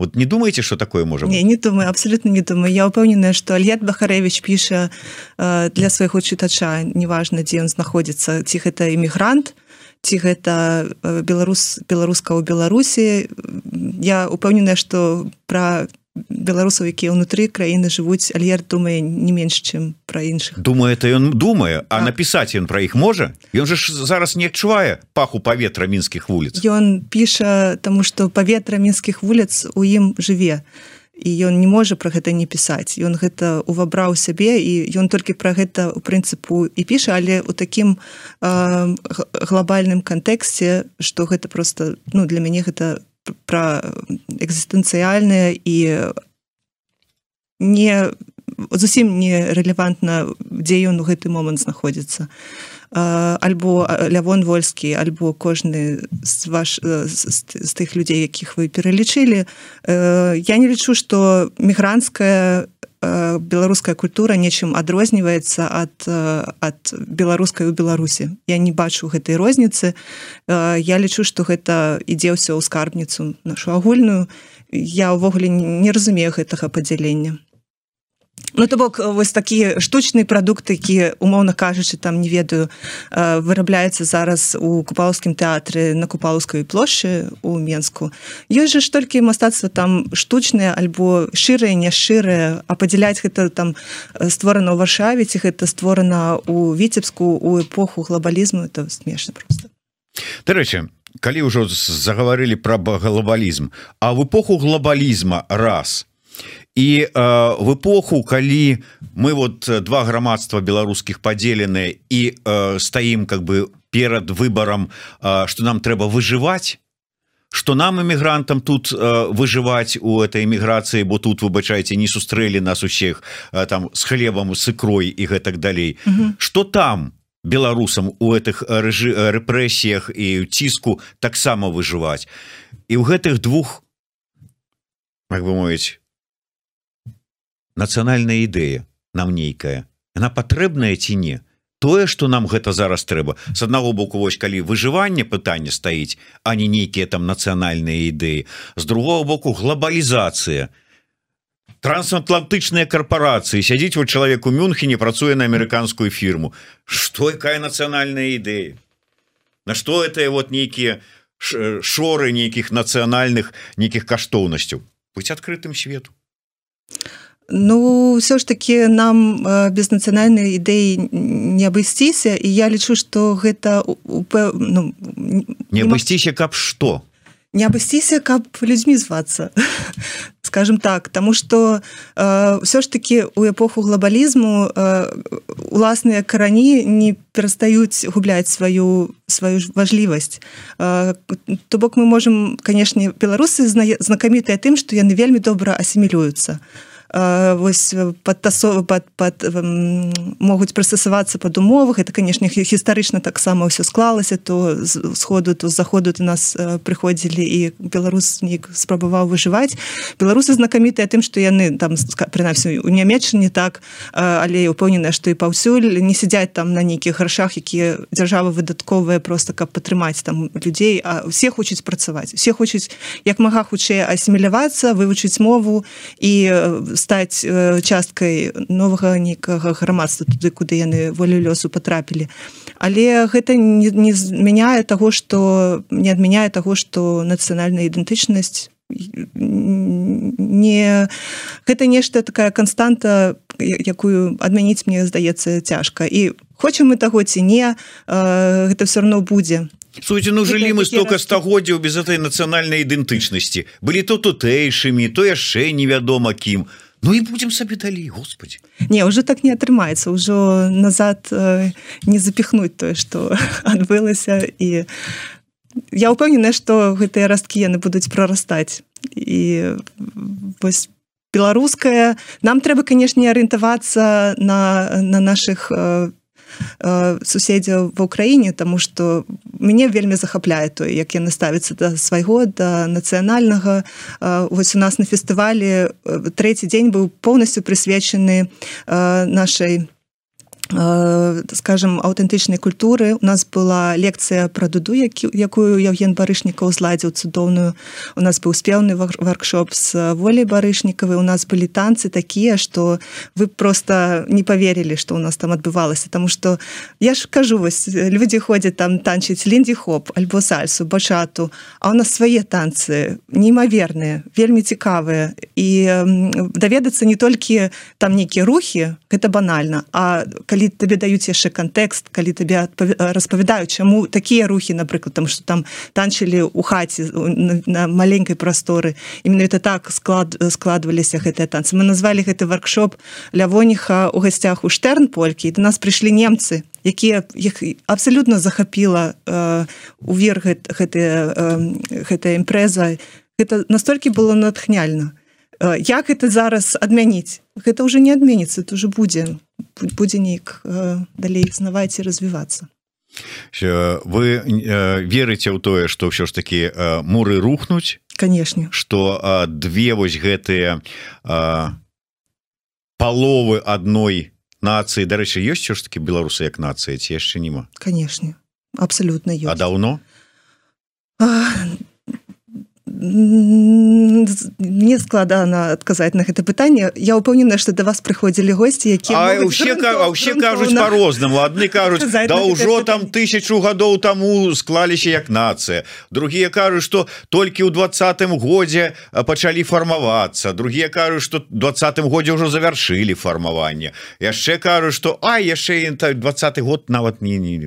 вот не думаете что такое можа не, не думаю абсолютно не думаю. Я упэўненая что Альет бахарэвич піша э, для свайго чытача неважна дзе ён знаходзіцца ці гэта эмігрант то ці гэта беларус беларуска ў беларусі. Я упэўненая что про беларусаў якія ўнутры краіны жывуць альер думае не менш чым пра іншых. Думаю это ён думае а так. напісаць ён пра іх можа? Ён же ж зараз не адчувае паху паветра мінскіх вуліц. Ён піша тому что паветра мінскіх вуліц у ім жыве. то і ён не можа про гэта не пісаць. Ён гэта увабраў сябе і ён толькі пра гэта у прынцыпу і піша але у такім э, глобальным кантэксце что гэта просто ну для мяне гэта пра экзістэнцыяльнае і не зусім не рэлевантна дзе ён у гэты момант знаходзіцца альбо лявон вольскі альбо кожны з ваш з, з тых людзей якіх вы пералічылі я не лічу что мігрантская беларуская культура нечым адрозніваецца ад ад беларускай у беларусі. Я не бачу гэтай розніцы. Я лічу что гэта ідзе ўсё ў скарбніцу нашу агульную. Я ўвогуле не разумею гэтага падзялення Ну то бок вось такі штучны прадукт які умоўна кажучы там не ведаю вырабляецца зараз у купалаўскім тэатры на купалаўскай плошчы у менску. Ёсць жа ж толькі мастацтва там штучнае альбо шырае не шырае а падзяляць гэта там створана ў варшаве ці гэта створана у віцебску у эпоху глобалізму это смешна просто. Дарэчы калі ўжо загаварылі пра глобалізм а в эпоху глобалізма раз і в эпоху калі мы вот два грамадства беларускіх падзелены і стаім как бы перад выборам что нам трэба выжываць что нам эмігрантам тут выжываць у этой эміграцыі бо тут выбачаеце не сустрэлі нас усіх там с хлебам с икрой і гэтак далей. Что там беларусам у этих рэжы рэпрэсіях і ціску таксама выжываць? І ў гэтых двух как бы мовіць нацыянальная ідэя нам нейкая. Она патрэбная ці не? Тое что нам гэта зараз трэба. С аднаго боку вось калі выжыванне пытання стаіць а не нейкія там нацыянальныя ідэі. З другого боку глобалізацыя трансатлантычныя карпорацыі сядзіць вот чалавек у мюнхене працуе на амерыканскую фірму. Что якая нацыянальная ідэя? На что это вот нейкія шоры нейкіх нацыянальных нейкіх каштоўнасцяў? Быть адкрытым свету. а Ну все ж таки нам без нацыянальнай ідэі не абысціся і я лічу что гэта ну, не абысціся каб что не абысціся каб людзьмі звацца скажем так. Тому что э, все ж таки у эпоху глобалізму э, уласныя карані не перастаюць губляць сваю сваю важлівасць. Э, то бок мы можем канешне беларусы знакамітыя тым что яны вельмі добра асімілююцца. а вось падтасовы пад, пад, могуць прыстасавацца пад умовах. Это канешне гістарычна таксама ўсё склалася. То з сходу то заходу ты нас прыходзілі і беларус нік спрабаваў выжываць. Беларусы знакамітыя тым што яны там прынамсі у нямецчыне так але упэўненая што і паўсюль не сядзяць там на нейкіх грашах якія дзяржавы выдатковыя просто каб падтрымаць там людзей. А усе хочуць працаваць все хочуць як мага хутчэй асімілявацца вывучыць мову і з стаць часткай новага нейкага грамадства туды куды яны волю лёсу потрапілі але гэта не, не змяняе того что не адмяняе того что нацыянальная ідэнтычнасць не гэта нешта такая константа якую адмяніць мне здаецца цяжка. І хочам мы таго ці не гэта все равно будзе. Суйте, ну жылі мы столько стагоддзяў без этой нацыянальнай ідэнтычнасці. Былі то тутэйшымі то яшчэ невядома кім Ну і будем сабе далей Господи. Не уже так не атрымаецца ўжо назад э, не запихнуть тое что адбылася і я упэўненая что гэтыя расткі яны будуць прорастаць і вось беларуская нам трэба канешне арыентавацца на на наших на Э, суседзяў ва ўкраіне тому что мяне вельмі захапляе то як яны ставяцца да свайго да нацыянальнага. Э, вось у нас на фестывалі э, трэці дзень быў поўнасцю прысвечаны Э, скажем аўтэнтычнай культуры. У нас была лекцыя пра дуду які якую Евген барышнікаў зладзіў цудоўную. У нас быў спеўны воркшоп з волей барышнікавы у нас былі танцы такія что вы просто не поверілі что у нас там адбывалася. Тому что я ж кажу вось люди ходзяць там танчыць ліндзі хоп альбо сальсу бачату а у нас свае танцы неймаверныя вельмі цікавыя. І даведацца не толькі там нейкія рухі гэта банальна а калі табе даюць яшчэ кантэкст калі табе распавядаюць чаму такія рухі напрыклад там что там танчылі у хаце на, на маленькой прасторы і менавіта так склад складваліся гэтыя танцы мы назвалі гэты воркшоп лявоніха у гасцях у штерн полькі до нас прыйшлі немцы якія іх абсалютна захапіла э, уверх гэтая э, гэтая імпрэза гэта настолькі было натхняльна як это зараз адмяніць гэта уже не адменіцца это уже будзе будзе нейк э, далей знаваць і развівацца вы верыце ў тое что ўсё ж таки муры рухнуць? Канешне что две вось гэтыя паловы адной нацыі дарэчы ёсць ж таки беларусы як нацыя ці яшчэ нема канешне абсалютна а даўно мне складана адказаць на гэта пытанне. Я упэўнена что до вас прыходзілі госці якія ўсе кажуць по-рознаму адны кажуць да ўжо там тысячу гадоў таму склаліся як нацыя другія кажуць что толькі ў двадцатым годзе пачалі фармавацца. Другія кажуць что двадцатым годзе ўжо завяршылі фармаванне. Яшчэ кажуць что а яшчэ двадцаты год нават не не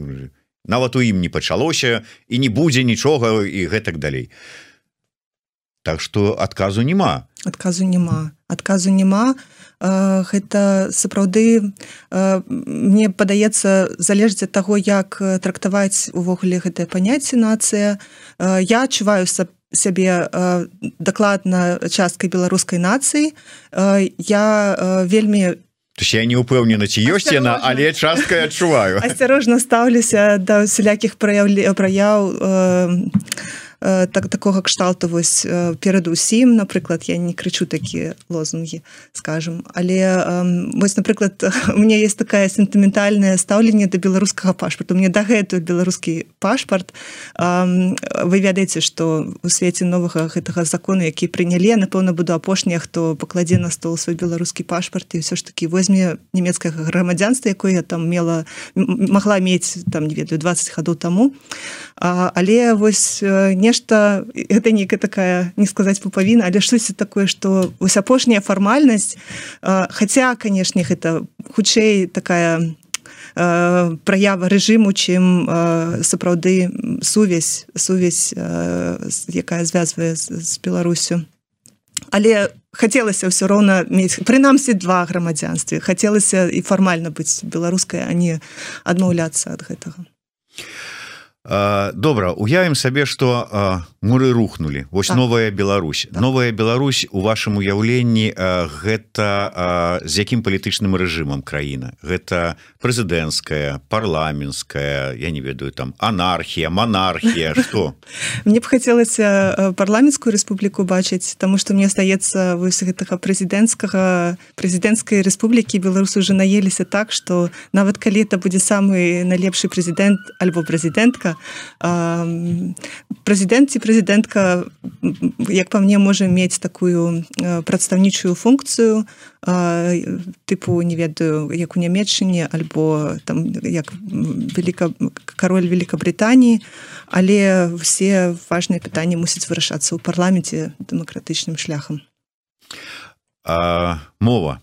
нават у ім не пачалося і не будзе нічога і гэтак далей Так что адказу няма адказу няма адказу няма гэта сапраўды мне падаецца залежыць ад таго як трактаваць увогуле гэтае паняцце нацыя. Я адчуваю сап сябе дакладна часткай беларускай нацыі. Я вельмі я не упэўнена ці ёсць яна але часткай адчуваю. Асцярожна стаўлюся да усялякіх праяў праяў Э, так такога кшталту вось перад усім. Напрыклад я не крычу такія лозунгі скажем. Але вось напрыклад у меня есть такая сентыментальное стаўленне да беларускага пашпарту мне дагэтуль беларускі пашпарт вы ведаеце что у свеце новага гэтага закона які прынялі напэўна буду апошняя хто пакладзе на стол свой беларускі пашпарт і ўсё ж таки возьме нямецкага грамадзянства якое я там мела могла мець там не ведаю 20 гадоў таму. Але вось не нешта это нейкая такая не сказаць пупавіна але штосьці такое что вось апошняя фармальнасць хотя канешне гэта хутчэй такая праява рэжыму чым сапраўды сувязь сувязь якая звязвае з беларусю. Але хацелася ўсё роўна мець прынамсі два грамадзянстве хацелася і фармальна быць беларускай а не адмаўляцца ад гэтага добра уявім сабе что муры рухнули вось так. новая Беларусь так. новая Беларусь у вашем уяўленні гэта з якім палітычным рэжымам краіна гэта прэзідэнцкая парламенская я не ведаю там анархія монархія что мне б хацелася парламенскую рэспубліку бачыць тому что мне стаецца вось гэтага прэзідэнцкага прэзідэнцкай рэспублікі беларусу уже наеліся так что нават калі это будзе самы найлепшы прэзідэнт альбо прэзідэнтка прэзідэнт ці прэзідэнтка як па мне можа мець такую прадстаўнічую функцыю тыпу не ведаю як у нямецчыне альбо там як велика кароль Великабританіі але все важныя пытанні мусяць вырашацца ў парламенце дэмакратычным шляхам. А, мова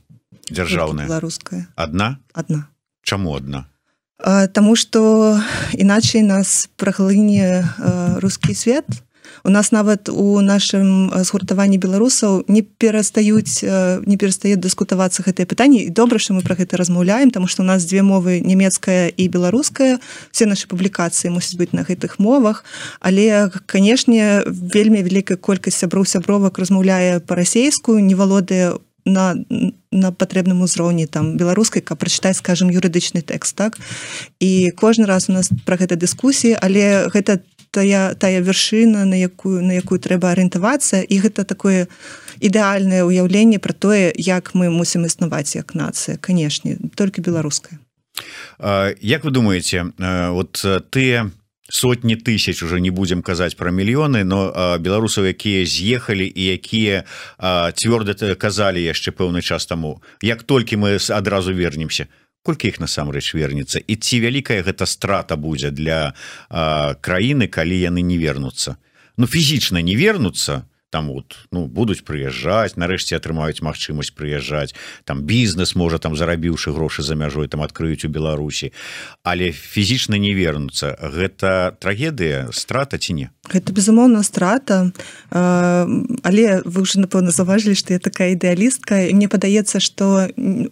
дзяржаўная? Беларуская. Одна одна чаму одна Таму што іначай нас праглыне рускі свет. У нас нават у нашым згуртаванні беларусаў не перастаюць не перастаюць дыскутавацца гэтае пытанне і добра, што мы пра гэта размаўляем, таму што у нас дзве мовы нямецкая і беларуская. Все нашы публікацыі мусяць быць на гэтых мовах. Але канешне, вельмі вялікая колькасць сяброў сябровак размаўляе па-расейскую, не валодае на, на патрэбным узроўні там беларускай каб прачытаць скажем юрыдычны тэкст так? І кожны раз у нас пра гэта дыскусіі але гэта тая тая вяршына на якую на якую трэба арыентавацца. І гэта такое ідэальнае ўяўленне пра тое як мы мусім існаваць як нацыя канешне толькі беларуская. Як вы думаете вот ты сотні тысяч уже не будем казаць про мільёны но беларусаў якія з'ехалі і якія цвёрда казалі яшчэ пэўны час таму як толькі мы адразу вернемся колькі іх насамрэч вернется і ці вялікая гэта страта будзе для а, краіны калі яны не вернуцца? Ну фізічна не вернуцца там вот ну будуць прыязджаць нарэшце атрымаюць магчымасць прыязджаць там бізнес можа там зарабіўшы грошы за мяжой там адкрыюць у Беларусі. Але фізічна не вернуцца. Гэта трагедыя страта ці не гэта безумоўна страта. Але вы уже напэўна заважылі што я такая ідэалістка і мне падаецца што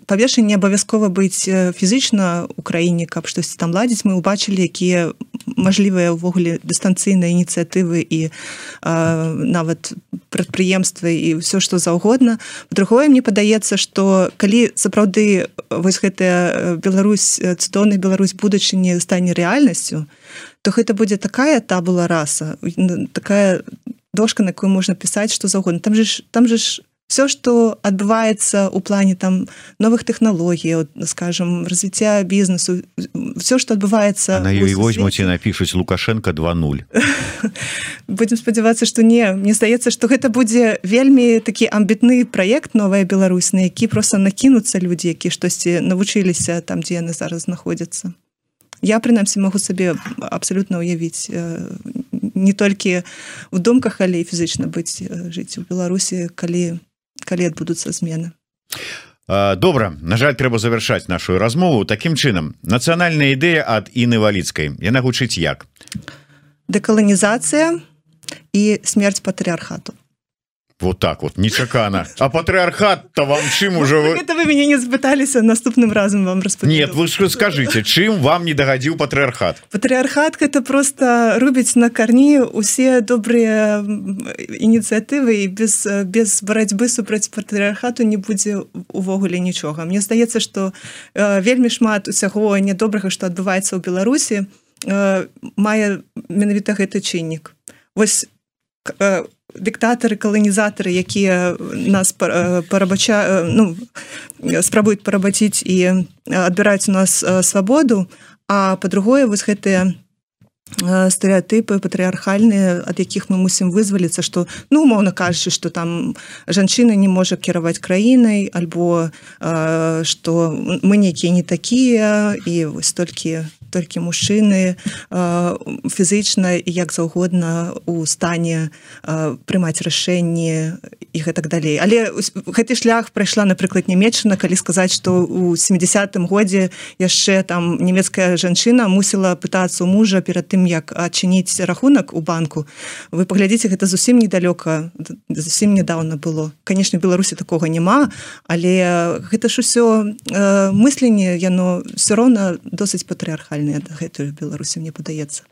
павершы не абавязкова быць фізычна у краіне каб штосьці там ладзіць мы убачылі якія мажлівыя ўвогуле дыстанцыйныя ініцыятывы і нават прадпрыемствы і ўсё што заўгодна другое мне падаецца што калі сапраўды вось гэтая Беларусь цудоўная Беларусь будучыні стане рэальнасцю то гэта будзе такая табула раса такая дошка на якую можна пісаць што заўгодна. Там же ж там же ж все что адбываецца у плане там новых технологій скажем развіцця бізнесу все что адбываецца на ёй возьмуць і напішуць лукашенко 20 будем спадзявацца что не. Мне здаецца что гэта будзе вельмі такі амбітны проект новая Беларусь на які просто накінуцца людзі які штосьці навучыліся там дзе яны зараз знаходзяцца я прынамсі могу сабе абсолютно уявіць не толькі у думках але фізычна быць жыць у беларусі калі калі адбудуцца змены. Добра. На жаль трэба завершаць нашу размову. Таким чынам нацыянальная ідэя ад іны валіцкай. Яна гучыць як? Дэкаланізацыя і смерть патрыархату вот так вот нечакана а патрыархат то вам чым уже вы... это вы мяне не запыталіся наступным разам вам расп нет вы что скажите чым вам не дагадзіў патрыархат патрыархат это просто рубіць на карні усе добрыя ініцыятывы і без без барацьбы супраць патрыархату не будзе увогуле нічога Мне здаецца что э, вельмі шмат усяго нядобрага что адбываецца ў Беларусі э, мае менавіта гэты чыннік. Вось э, дыктатары каланізатары якія нас парабача ну спрабуюць парабаціць і адбіраюць у нас свабоду а по-другое вось гэтыя стэеатыпы патрыархальныя ад якіх мы мусім вызваліцца што ну умоўна кажучы што там жанчына не можа кіраваць краінай альбо што мы нейкія не такія і вось толькі толькі мужчыны фізычна як заўгодна у стане прымаць рашэнні і гэтак далей. Але гэты шлях прайшла напрыклад нямецчына калі сказаць што у 70 годзе яшчэ там нямецкая жанчына мусіла пытацца у мужа перад тым як адчыніць рахунак у банку. Вы паглядзіце гэта зусім недалёка зусім нядаўна было. Канешне беларусі такога няма але гэта ж усё мысленне яно все роўна досыць патрыархальна рэальныя дагэтуль беларусі мне падаецца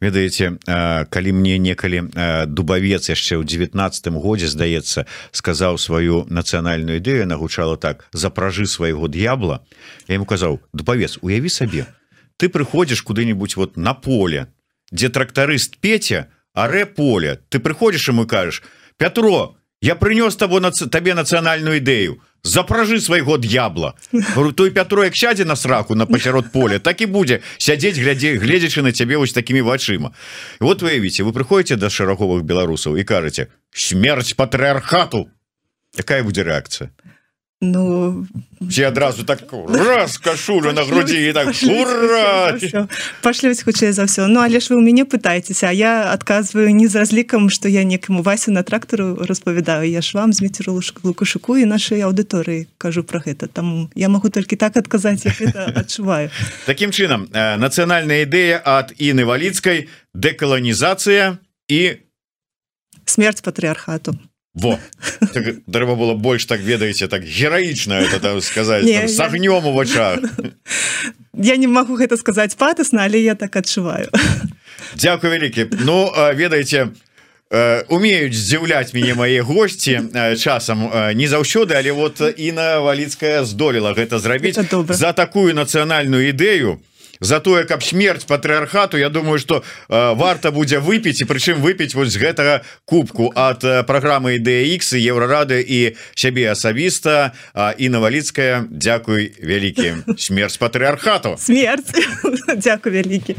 ведаеце калі мне некалі дубавец яшчэ ў 19 годзе здаецца сказаў сваю нацыянальную ідэю нагучала так запражы свайго д'ябла я ему казаў дубавец уяві сабе ты прыходзіш куды-нибудь вот на поле дзе трактарыст Петя арэ поле. Ты прыходзіш і мы кажаш Пятро я прынёс того на табе нацыянальную ідэю запражы свайго д'ябла той Пятро як сядзе на сраку на пасярод поля так і будзе сядзець глядзе гледзячы на цябе вось такими вачыма вот выявіце вы прыходите до шараговых беларусаў і кажаце смерть патрыархату! Якая будзе реакцыя Ну все адразу так раз кашулю на грудзі і так пашлюць хутчэй за ўсё Ну але ж вы ў мяне пытаецеся я адказваю не з разлікам што я некаму васю на трактару распавядаю я ж вам з мецерулушка лукашуку і нашай аўдыторыі кажу про гэта там я могу толькі так адказаць адчуваю Такім чынам нацыянальная ідэя ад іны валіцкай дэкаланізацыя і смерть патрыархату во. Так, трэба было больш так ведаеце так гераічна это сказать не, с огнём у вачах я не могу гэта сказаць патасна але я так адчуваю Дякую вялікі Ну ведаеце умеюць здзіўляць мяне мае госці часам не заўсёды але вот Іна валіцкая здолела гэта зрабіць. За такую нацыянальную ідэю за тое каб смерть патрыархату Я думаю что э, варта будзе выпіць і прычым выпіць вось з гэтага кубку от э, праграмы DX еўрарады і сябе асабіста. І наваліцкая Дякуй вялікі. Смерть патрыархату! Смерть Дякую вялікі